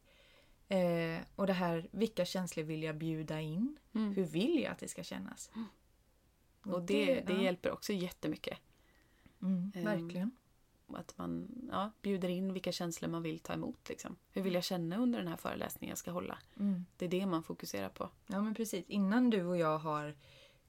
Eh, och det här, vilka känslor vill jag bjuda in? Mm. Hur vill jag att det ska kännas? Och det, det ja. hjälper också jättemycket. Mm, Ehm, verkligen. Att man ja, bjuder in vilka känslor man vill ta emot. Liksom. Hur vill jag känna under den här föreläsningen jag ska hålla? Mm. Det är det man fokuserar på. Ja men precis. Innan du och jag har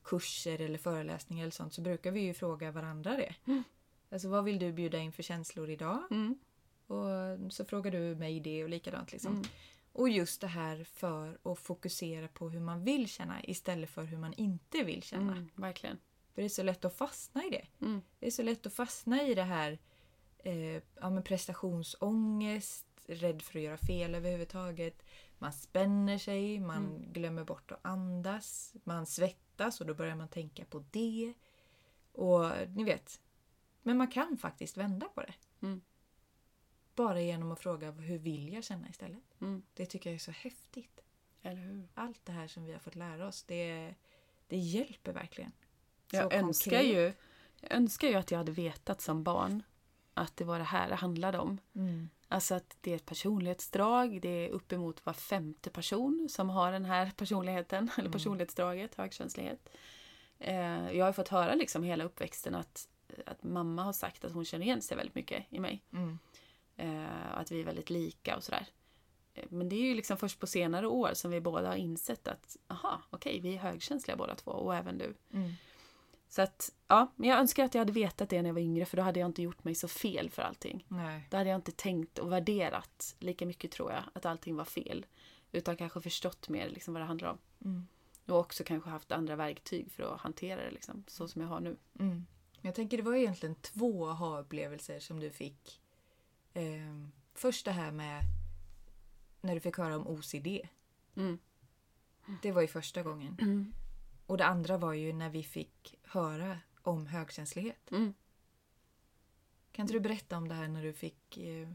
kurser eller föreläsningar eller sånt så brukar vi ju fråga varandra det. Mm. Alltså vad vill du bjuda in för känslor idag? Mm. Och så frågar du mig det och likadant liksom. Mm. Och just det här för att fokusera på hur man vill känna istället för hur man inte vill känna. Mm, verkligen. För det är så lätt att fastna i det. Mm. Det är så lätt att fastna i det här eh, ja, men prestationsångest, rädd för att göra fel överhuvudtaget. Man spänner sig, man Mm. glömmer bort att andas, man svettas och då börjar man tänka på det. Och ni vet, men man kan faktiskt vända på det. Mm. Bara genom att fråga hur vill jag känna istället. Mm. Det tycker jag är så häftigt. Eller hur? Allt det här som vi har fått lära oss, det, det hjälper verkligen. Jag önskar, ju, jag önskar ju att jag hade vetat som barn att det var det här det handlade om. Mm. Alltså att det är ett personlighetsdrag. Det är uppemot var femte person som har den här personligheten, eller Mm. personlighetsdraget, högkänslighet. Eh, jag har fått höra liksom hela uppväxten att, att mamma har sagt att hon känner igen sig väldigt mycket i mig. Mm. Eh, att vi är väldigt lika och sådär. Eh, Men det är ju liksom först på senare år som vi båda har insett att aha, okej, vi är högkänsliga båda två och även du. Mm. Så att, ja, men jag önskar att jag hade vetat det när jag var yngre för då hade jag inte gjort mig så fel för allting. Nej. Då hade jag inte tänkt och värderat lika mycket tror jag, att allting var fel. Utan kanske förstått mer liksom vad det handlar om. Mm. Och också kanske haft andra verktyg för att hantera det liksom, så som jag har nu. Mm. Jag tänker det var egentligen två aha-upplevelser som du fick. Ehm, först det här med när du fick höra om OCD. Mm. Det var ju första gången. Och det andra var ju när vi fick höra om högkänslighet. Mm. Kan inte du berätta om det här när du fick... eh,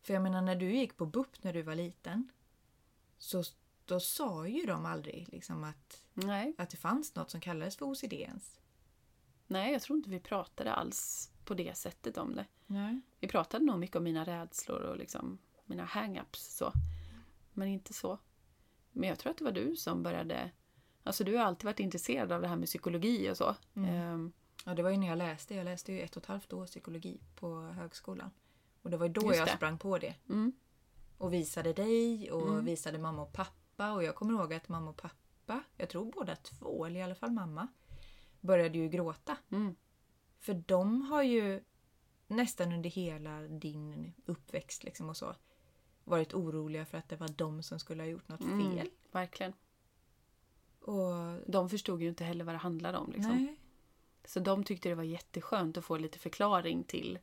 För jag menar när du gick på BUP när du var liten. Så då sa ju de aldrig liksom att, Nej. att det fanns något som kallades för OCD ens. Nej, jag tror inte vi pratade alls på det sättet om det. Nej. Vi pratade nog mycket om mina rädslor och liksom mina hang-ups så. Men inte så. Men jag tror att det var du som började... Alltså du har alltid varit intresserad av det här med psykologi och så. Mm. Ehm, Ja, det var ju när jag läste. Jag läste ju ett och ett halvt år psykologi på högskolan. Och det var ju då Just jag det. sprang på det. mm, Och visade dig och Mm. visade mamma och pappa. Och jag kommer ihåg att mamma och pappa, jag tror båda två, eller i alla fall mamma, började ju gråta. mm, För de har ju nästan under hela din uppväxt liksom och så varit oroliga för att det var de som skulle ha gjort något mm, fel. verkligen. Och De förstod ju inte heller vad det handlade om. Liksom. nej. Så de tyckte det var jätteskönt att få lite förklaring till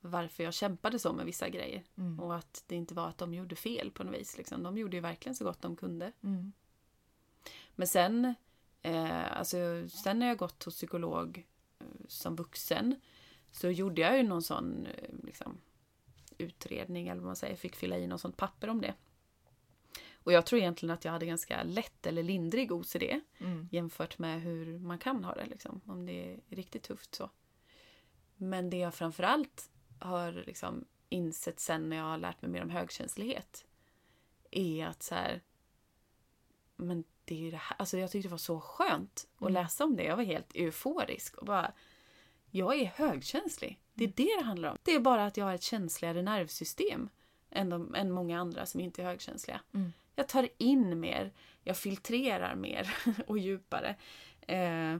varför jag kämpade så med vissa grejer. Mm. Och att det inte var att de gjorde fel på något vis. Liksom. De gjorde ju verkligen så gott de kunde. Mm. Men sen, eh, alltså, sen när jag gått hos psykolog eh, som vuxen så gjorde jag ju någon sån eh, liksom, utredning eller vad man säger, fick fylla i något sånt papper om det. Och jag tror egentligen att jag hade ganska lätt eller lindrig OCD Mm. jämfört med hur man kan ha det liksom, om det är riktigt tufft så. Men det jag framförallt har liksom insett sen när jag har lärt mig mer om högkänslighet är att så här, men det är det här, alltså jag tyckte det var så skönt att Mm. läsa om det. Jag var helt euforisk och bara, jag är högkänslig. Det är det det handlar om. Det är bara att jag har ett känsligare nervsystem än, de, än många andra som inte är högkänsliga. Mm. Jag tar in mer, jag filtrerar mer och djupare. Eh,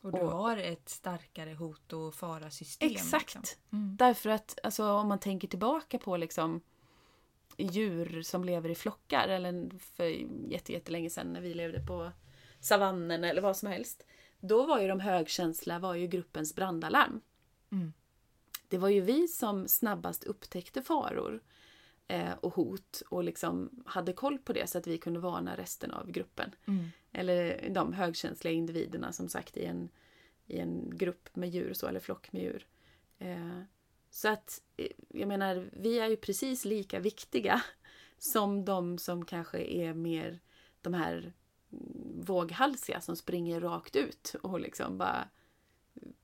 Och du Och- har ett starkare hot och farasystem. exakt! Liksom. Mm. Därför att alltså, om man tänker tillbaka på liksom djur som lever i flockar eller för jätte, jättelänge sedan när vi levde på savannen eller vad som helst. Då var ju de högkänsliga var ju gruppens brandalarm. Mm. Det var ju vi som snabbast upptäckte faror eh, och hot och liksom hade koll på det så att vi kunde varna resten av gruppen. Mm. Eller de högkänsliga individerna som sagt i en, i en grupp med djur så, eller flock med djur. Eh, så att, eh, jag menar, vi är ju precis lika viktiga som de som kanske är mer de här mm, våghalsiga som springer rakt ut och liksom bara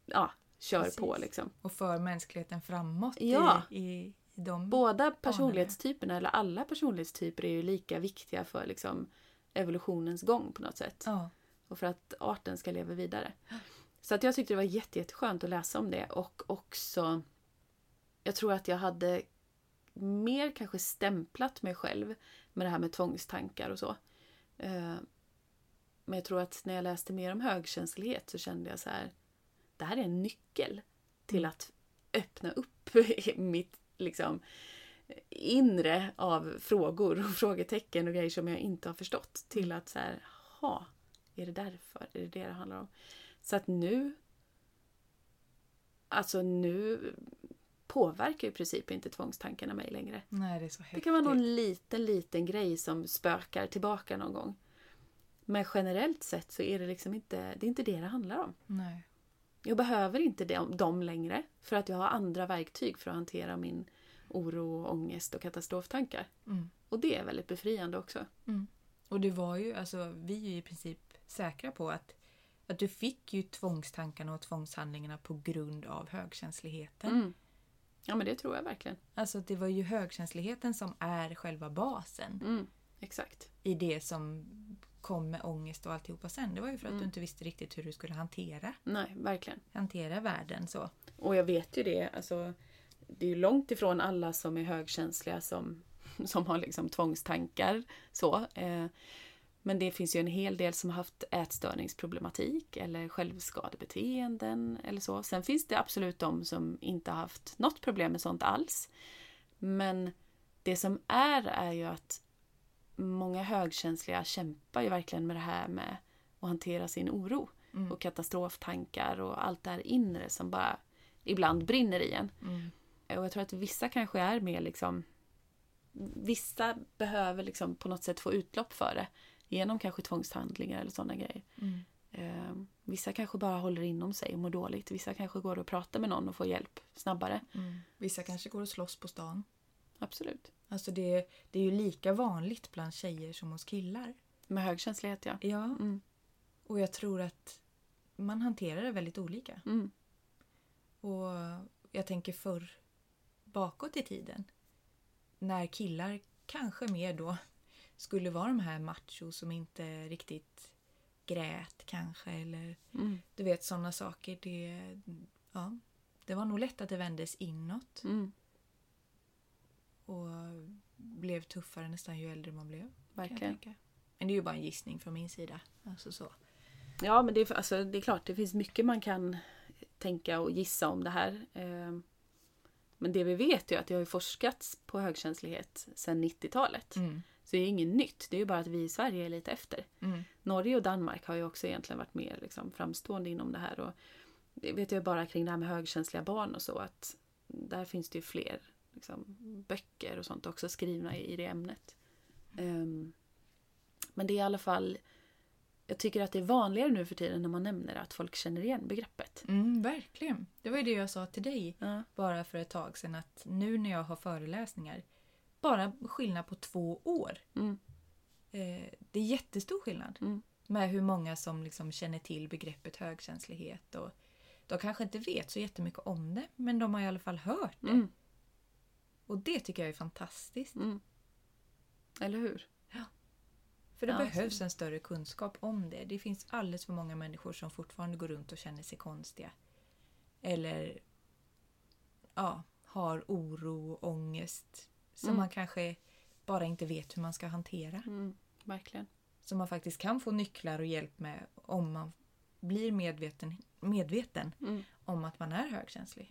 ja, kör Precis. på liksom. Och för mänskligheten framåt Ja. i, i, i de... Båda personlighetstyperna, eller alla personlighetstyper, är ju lika viktiga för liksom evolutionens gång på något sätt. Ja. och för att arten ska leva vidare. Så att jag tyckte det var jätte, jätteskönt att läsa om det och också jag tror att jag hade mer kanske stämplat mig själv med det här med tvångstankar och så. Eh, Men jag tror att när jag läste mer om högkänslighet så kände jag så här det här är en nyckel till att öppna upp mitt liksom inre av frågor och frågetecken och grejer som jag inte har förstått till att så här, ha, är det därför? Är det det det handlar om? Så att nu Alltså nu påverkar i princip inte tvångstankarna mig längre. Nej, det Det kan vara någon liten, liten grej som spökar tillbaka någon gång. Men generellt sett så är det liksom inte det, är inte det det handlar om. Nej. Jag behöver inte dem, dem längre för att jag har andra verktyg för att hantera min oro, ångest och katastroftankar. Mm. Och det är väldigt befriande också. Och det var ju, alltså vi är ju i princip säkra på att, att du fick ju tvångstankarna och tvångshandlingarna på grund av högkänsligheten. Mm. Ja men det tror jag verkligen. Alltså det var ju högkänsligheten som är själva basen Mm. Exakt. i det som kom med ångest och alltihopa sen. Det var ju för att Mm. du inte visste riktigt hur du skulle hantera, Nej, verkligen. hantera världen så. Och jag vet ju det, alltså det är ju långt ifrån alla som är högkänsliga som, som har liksom tvångstankar. Så. Eh, men det finns ju en hel del som har haft ätstörningsproblematik eller självskadebeteenden eller så. Sen finns det absolut de som inte har haft något problem med sånt alls. Men det som är är ju att många högkänsliga kämpar ju verkligen med det här med att hantera sin oro Mm. och katastroftankar och allt det här inre som bara ibland brinner i en. Mm. Och jag tror att vissa kanske är mer liksom Vissa behöver liksom på något sätt få utlopp för det genom kanske tvångshandlingar eller sådana grejer. Mm. Eh, vissa kanske bara håller inom sig och mår dåligt. Vissa kanske går och pratar med någon och får hjälp snabbare. Mm. Vissa kanske går och slåss på stan. Absolut. Alltså det, det är ju lika vanligt bland tjejer som hos killar. Med högkänslighet ja. Ja. Mm. Och jag tror att man hanterar det väldigt olika. Mm. Och jag tänker förr bakåt i tiden. När killar kanske mer då skulle vara de här macho som inte riktigt grät kanske eller Mm. du vet sådana saker. Det, ja, det var nog lätt att det vändes inåt Mm. Och blev tuffare nästan ju äldre man blev. Verkligen. Men det är ju bara en gissning från min sida. Alltså så. Ja, men det är, alltså, det är klart, det finns mycket man kan tänka och gissa om det här. Eh, Men det vi vet är att det har forskats på högkänslighet sedan 90-talet. Mm. Så det är inget nytt, det är ju bara att vi i Sverige är lite efter. Mm. Norge och Danmark har ju också egentligen varit mer liksom, framstående inom det här. Och det vet jag bara kring det här med högkänsliga barn och så att där finns det ju fler liksom, böcker och sånt också skrivna i, det ämnet. Ehm, men det är i alla fall jag tycker att det är vanligare nu för tiden när man nämner att folk känner igen begreppet. Mm, verkligen. Det var ju det jag sa till dig Ja. bara för ett tag sedan att nu när jag har föreläsningar, bara skillnad på två år. Mm. Eh, det är jättestor skillnad Mm. med hur många som liksom känner till begreppet högkänslighet. Och de kanske inte vet så jättemycket om det, men de har i alla fall hört det. Mm. Och det tycker jag är fantastiskt. Mm. Eller hur? För det Ja, behövs absolut. en större kunskap om det. Det finns alldeles för många människor som fortfarande går runt och känner sig konstiga. Eller ja, har oro och ångest som Mm. man kanske bara inte vet hur man ska hantera. Mm. Verkligen. Som man faktiskt kan få nycklar och hjälp med om man blir medveten, medveten Mm. om att man är högkänslig.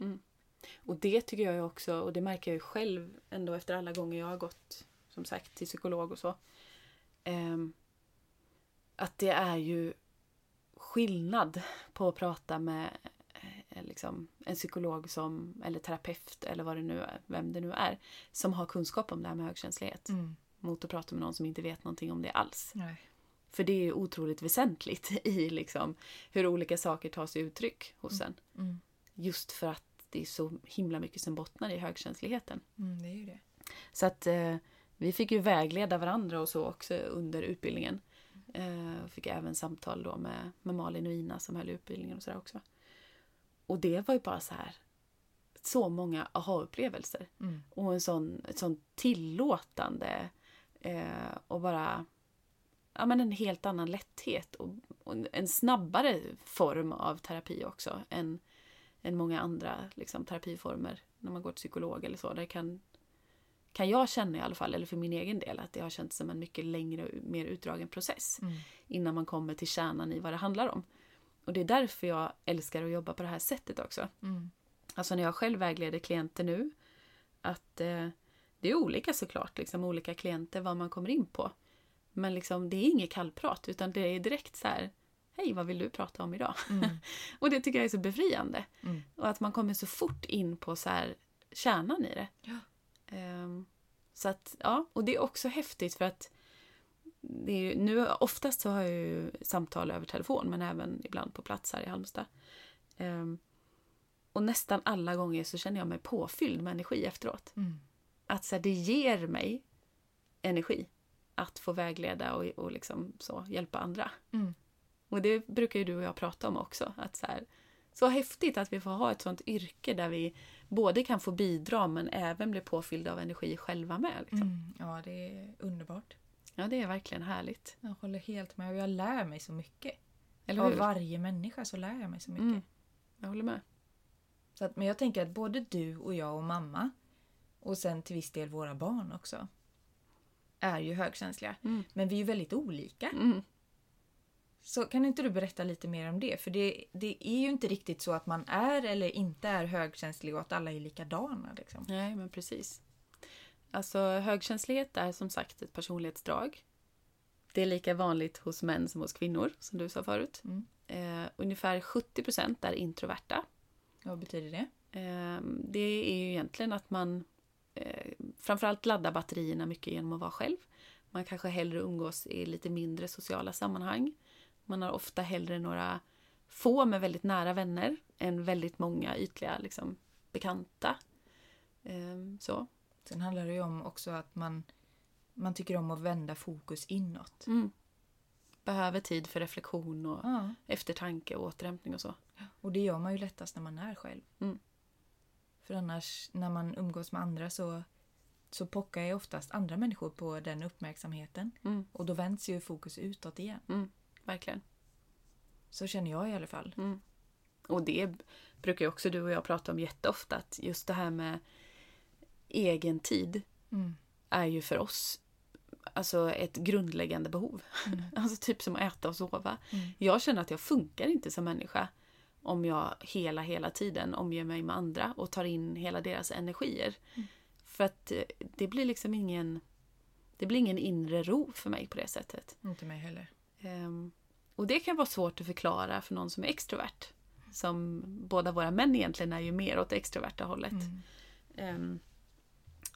Och det tycker jag också, och det märker jag ju själv ändå efter alla gånger jag har gått som sagt till psykolog och så. ehm, att det är ju skillnad på att prata med eh, liksom, en psykolog som, eller terapeut eller vad det nu är, vem det nu är, som har kunskap om det här med högkänslighet. Mm. Mot att prata med någon som inte vet någonting om det alls. Nej. För det är ju otroligt väsentligt i liksom, hur olika saker tar sig uttryck hos en. Mm. Just för att det är så himla mycket som bottnar i högkänsligheten. Mm, det är ju det. Så att eh, vi fick ju vägleda varandra och så också under utbildningen. Eh, fick även samtal då med, med Malin och Ina som höll utbildningen och sådär också. Och det var ju bara så här så många aha-upplevelser. Mm. Och en sån, ett sånt tillåtande eh, och bara ja, men en helt annan lätthet och, och en snabbare form av terapi också än, än många andra liksom, terapiformer när man går till psykolog eller så. Där kan, kan jag känna i alla fall, eller för min egen del, att det har känts som en mycket längre och mer utdragen process Mm. innan man kommer till kärnan i vad det handlar om. Och det är därför jag älskar att jobba på det här sättet också. Mm. Alltså när jag själv vägleder klienter nu, att eh, det är olika såklart, liksom olika klienter vad man kommer in på. Men liksom det är inget kallprat utan det är direkt så här, hej vad vill du prata om idag? Mm. Och det tycker jag är så befriande. Mm. Och att man kommer så fort in på så här kärnan i det. Ja. Ehm, så att, ja, och det är också häftigt för att det är ju, nu oftast så har jag ju samtal över telefon men även ibland på plats här i Halmstad. Ehm, och nästan alla gånger så känner jag mig påfylld med energi efteråt. Mm. Att så här, det ger mig energi att få vägleda och, och liksom så, hjälpa andra. Mm. Och det brukar ju du och jag prata om också. Att så, här, så häftigt att vi får ha ett sånt yrke där vi både kan få bidra men även bli påfyllda av energi själva med. Liksom. Mm. Ja, det är underbart. Ja, det är verkligen härligt. Jag håller helt med och jag lär mig så mycket. Eller Av hur? varje människa så lär jag mig så mycket. Mm. Jag håller med. Så att, men jag tänker att både du och jag och mamma och sen till viss del våra barn också är ju högkänsliga. Mm. Men vi är ju väldigt olika. Mm. Så kan inte du berätta lite mer om det? För det, det är ju inte riktigt så att man är eller inte är högkänslig och att alla är likadana. Liksom. Nej, men precis. Alltså högkänslighet är som sagt ett personlighetsdrag. Det är lika vanligt hos män som hos kvinnor, som du sa förut. Mm. Eh, ungefär 70 procent är introverta. Vad betyder det? Eh, det är ju egentligen att man eh, framförallt laddar batterierna mycket genom att vara själv. Man kanske hellre umgås i lite mindre sociala sammanhang. Man har ofta hellre några få med väldigt nära vänner än väldigt många ytliga liksom, bekanta. Eh, så. Sen handlar det ju om också att man, man tycker om att vända fokus inåt. Mm. Behöver tid för reflektion och Ja. eftertanke och återhämtning och så. Och det gör man ju lättast när man är själv. Mm. För annars när man umgås med andra så, så pockar ju oftast andra människor på den uppmärksamheten. Mm. Och då vänds ju fokus utåt igen. Verkligen. Så känner jag i alla fall. Mm. Och det brukar ju också du och jag prata om jätteofta. Att just det här med egen tid Mm. är ju för oss alltså ett grundläggande behov. Mm. Alltså typ som att äta och sova. Mm. Jag känner att jag funkar inte som människa om jag hela, hela tiden omger mig med andra och tar in hela deras energier. Mm. För att eh, det blir liksom ingen... det blir ingen inre ro för mig på det sättet. Inte mig heller. Ehm, och det kan vara svårt att förklara för någon som är extrovert. Som båda våra män egentligen är ju mer åt det extroverta hållet. Mm. Ehm,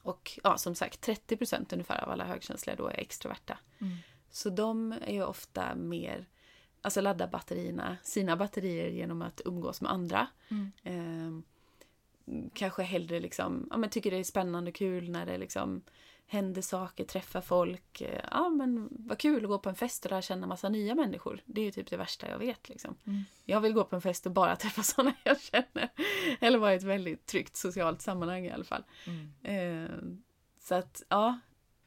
och ja, som sagt 30 procent ungefär av alla högkänsliga då är extroverta. Mm. Så de är ju ofta mer, alltså laddar batterierna, sina batterier genom att umgås med andra. Mm. Ehm, kanske hellre liksom, ja men tycker det är spännande och kul när det liksom händer saker, träffar folk. Eh, Ja men vad kul att gå på en fest och lära känna massa nya människor. Det är ju typ det värsta jag vet liksom. Mm. Jag vill gå på en fest och bara träffa sådana jag känner. Eller vara i ett väldigt tryggt socialt sammanhang i alla fall. Mm. Ehm, så att ja,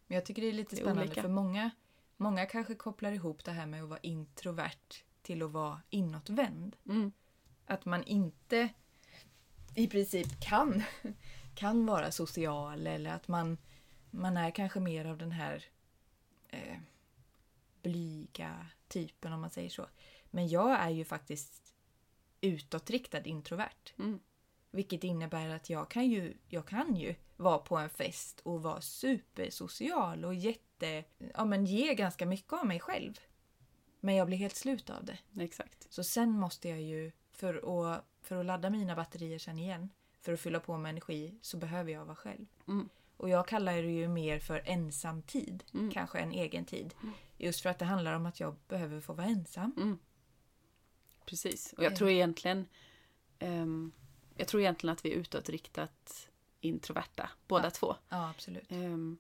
Men jag tycker det är lite Det är spännande olika. för många, många kanske kopplar ihop det här med att vara introvert till att vara inåtvänd. mm, Att man inte i princip kan, kan vara social eller att man, man är kanske mer av den här eh, blyga typen om man säger så. Men jag är ju faktiskt utåtriktad introvert. mm, Vilket innebär att jag kan ju, jag kan ju vara på en fest och vara supersocial och jätte, ja men ge ganska mycket av mig själv. Men jag blir helt slut av det. exakt. Så sen måste jag ju, för att, för att ladda mina batterier sen igen, för att fylla på med energi, så behöver jag vara själv. Mm. Och jag kallar det ju mer för ensam tid, Mm. kanske en egen tid. Just för att det handlar om att jag behöver få vara ensam. Mm. Precis. Och jag Eh. tror egentligen ehm, Jag tror egentligen att vi är utåtriktat introverta, båda Ja. två. Ja, absolut. Ehm,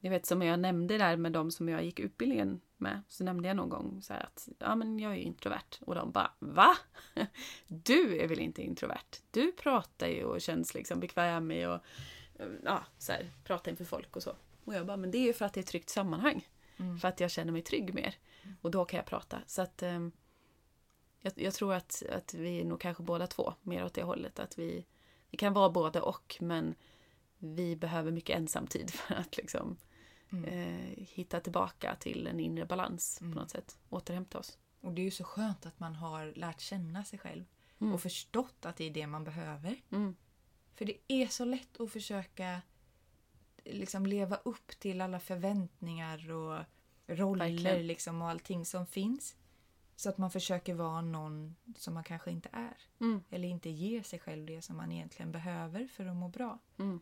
jag vet som jag nämnde där med de som jag gick utbildningen med, så nämnde jag någon gång så här att ja men jag är ju introvert. Och de bara va? Du är väl inte introvert? Du pratar ju och känns liksom bekväm i och ja, så här, prata inför folk och så. Och jag bara, men det är ju för att det är ett tryggt sammanhang. Mm. För att jag känner mig trygg mer. Och då kan jag prata. Så att ehm, jag, jag tror att, att vi nog kanske båda två mer åt det hållet. Att vi, vi kan vara både och men vi behöver mycket ensamtid för att liksom Mm. eh, hitta tillbaka till en inre balans Mm. på något sätt. Återhämta oss. Och det är ju så skönt att man har lärt känna sig själv Mm. och förstått att det är det man behöver. För det är så lätt att försöka liksom leva upp till alla förväntningar och roller Verkligen. liksom och allting som finns. Så att man försöker vara någon som man kanske inte är. Mm. Eller inte ger sig själv det som man egentligen behöver för att må bra. Mm.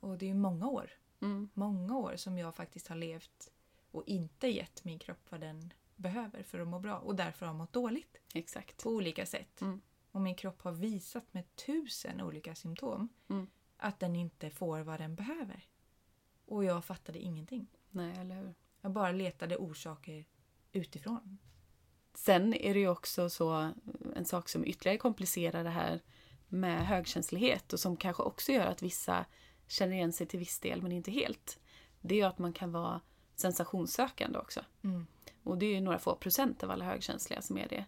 Och det är ju många år, Mm. många år som jag faktiskt har levt och inte gett min kropp vad den behöver för att må bra och därför har mått dåligt Exakt. på olika sätt. Mm. Och min kropp har visat med tusen olika symptom Mm. att den inte får vad den behöver. Och jag fattade ingenting. Nej, eller hur? Jag bara letade orsaker utifrån. Sen är det ju också så en sak som ytterligare komplicerar det här med högkänslighet och som kanske också gör att vissa känner igen sig till viss del men inte helt. Det är ju att man kan vara sensationssökande också. Mm. Och det är ju några få procent av alla högkänsliga som är det.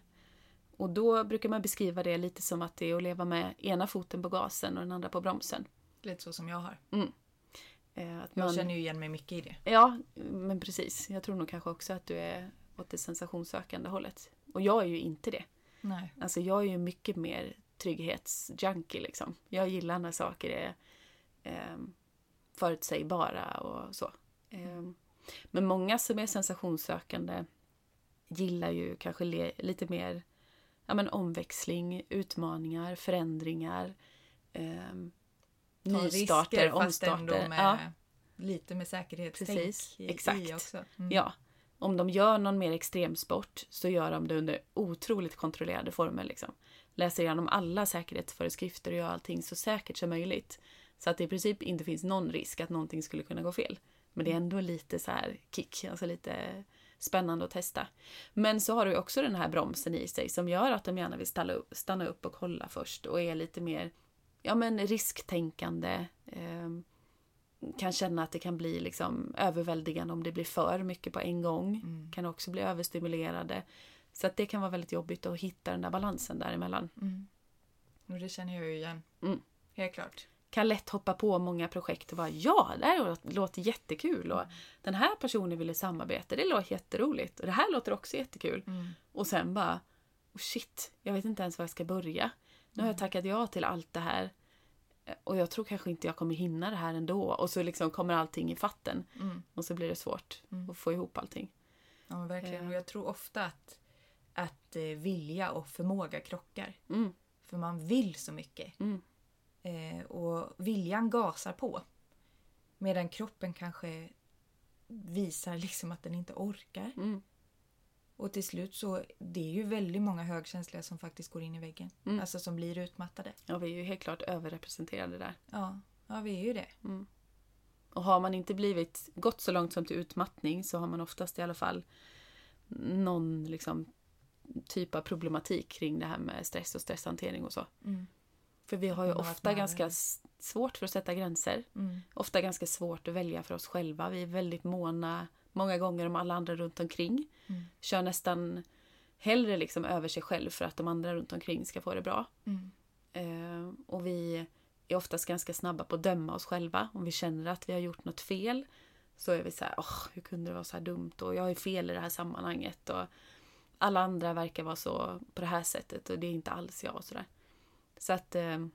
Och då brukar man beskriva det lite som att det är att leva med ena foten på gasen och den andra på bromsen. Lite så som jag har. Eh, Att Jag man... känner ju igen mig mycket i det. Ja, men precis. Jag tror nog kanske också att du är åt det sensationssökande hållet. Och jag är ju inte det. Nej. Alltså jag är ju mycket mer trygghetsjunkie liksom. Jag gillar när saker är eh, förutsägbara och så. Eh, men många som är sensationssökande gillar ju kanske lite mer ja, men omväxling, utmaningar, förändringar, eh, Ta nystarter, risker, omstarter. med Ja. lite med säkerhetstänk Precis, i, exakt. i också. Mm. Ja, om de gör någon mer extremsport så gör de det under otroligt kontrollerade former. Liksom. Läser igenom alla säkerhetsföreskrifter och gör allting så säkert som möjligt. Så att det i princip inte finns någon risk att någonting skulle kunna gå fel. Men det är ändå lite så här kick, alltså lite spännande att testa. Men så har du också den här bromsen i sig som gör att de gärna vill stanna upp, stanna upp och kolla först och är lite mer ja, men risktänkande. ehm, kan känna att det kan bli liksom överväldigande om det blir för mycket på en gång. Mm. Kan också bli överstimulerade. Så att det kan vara väldigt jobbigt att hitta den där balansen däremellan. Mm. Och det känner jag ju igen. Mm. Helt klart. Kan lätt hoppa på många projekt och bara ja, det här låter- jättekul och den här personen ville samarbeta, det låter jätteroligt och det här låter också jättekul. Mm. Och sen bara oh shit, jag vet inte ens var jag ska börja. Nu har jag tackat ja till allt det här. Och jag tror kanske inte jag kommer hinna det här ändå. Och så liksom kommer allting i fatten. Mm. Och så blir det svårt Mm. att få ihop allting. Ja, verkligen. Eh. Och jag tror ofta att, att eh, vilja och förmåga krockar. Mm. För man vill så mycket. Eh, och viljan gasar på. Medan kroppen kanske visar liksom att den inte orkar. Mm. Och till slut så det är ju väldigt många högkänsliga som faktiskt går in i väggen. Mm. Alltså som blir utmattade. Ja, vi är ju helt klart överrepresenterade där. Ja, ja vi är ju det. Mm. Och har man inte blivit gått så långt som till utmattning så har man oftast i alla fall någon liksom, typ av problematik kring det här med stress och stresshantering och så. Mm. För vi har ju har ofta ganska svårt för att sätta gränser. Mm. Ofta ganska svårt att välja för oss själva. Vi är väldigt måna många gånger om alla andra runt omkring. Mm. Kör nästan hellre liksom över sig själv för att de andra runt omkring ska få det bra. Mm. Eh, och vi är oftast ganska snabba på att döma oss själva. Om vi känner att vi har gjort något fel så är vi så här, åh, hur kunde det vara så här dumt? Och jag är fel i det här sammanhanget. Och alla andra verkar vara så på det här sättet och det är inte alls jag och sådär. Så att eh,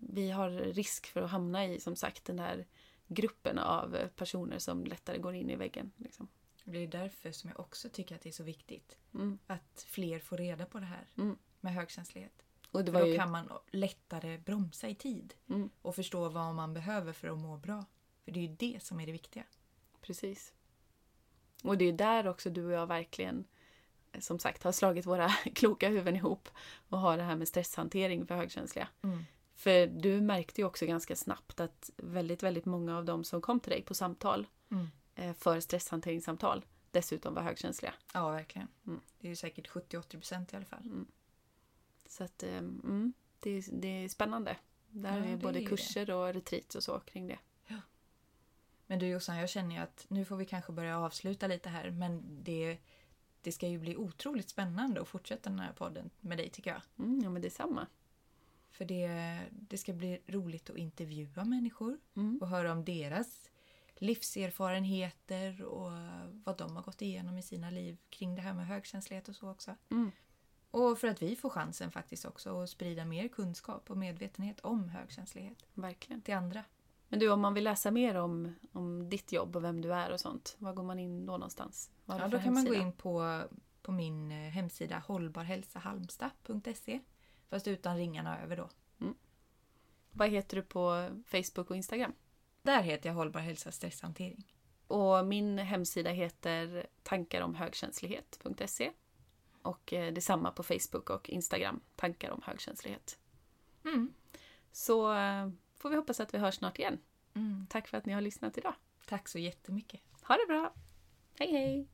vi har risk för att hamna i, som sagt, den här gruppen av personer som lättare går in i väggen. Liksom. Det är därför som jag också tycker att det är så viktigt Mm. att fler får reda på det här Mm. med högkänslighet. Och då ju... kan man lättare bromsa i tid Mm, och förstå vad man behöver för att må bra. För det är ju det som är det viktiga. precis. Och det är där också du och jag verkligen som sagt har slagit våra kloka huvuden ihop och har det här med stresshantering för högkänsliga. För du märkte ju också ganska snabbt att väldigt, väldigt många av dem som kom till dig på samtal Mm. eh, för stresshanteringssamtal dessutom var högkänsliga. Ja, verkligen. Mm. Det är ju säkert 70-80 procent i alla fall. Så att eh, mm, det, är, det är spännande. Där Ja, är det både är kurser och retreats och så kring det. Men du Jossan, jag känner ju att nu får vi kanske börja avsluta lite här. Men det, det ska ju bli otroligt spännande att fortsätta den här podden med dig tycker jag. Mm, ja men det är samma. För det, det ska bli roligt att intervjua människor Mm. och höra om deras livserfarenheter och vad de har gått igenom i sina liv kring det här med högkänslighet och så också. Mm. Och för att vi får chansen faktiskt också att sprida mer kunskap och medvetenhet om högkänslighet Verkligen. till andra. Men du, om man vill läsa mer om, om ditt jobb och vem du är och sånt, var går man in då någonstans? Ja, då kan man gå hemsida? in på, på min eh, hemsida hållbarhälsahalmstad.se fast utan ringarna över då. Vad heter du på Facebook och Instagram? Där heter jag Hållbar hälsa stresshantering. Och min hemsida heter tankaromhögkänslighet.se och eh, detsamma på Facebook och Instagram, tankar om högkänslighet. Mm. Så eh, får vi hoppas att vi hörs snart igen. Mm. Tack för att ni har lyssnat idag. Tack så jättemycket. Ha det bra! Hej hej!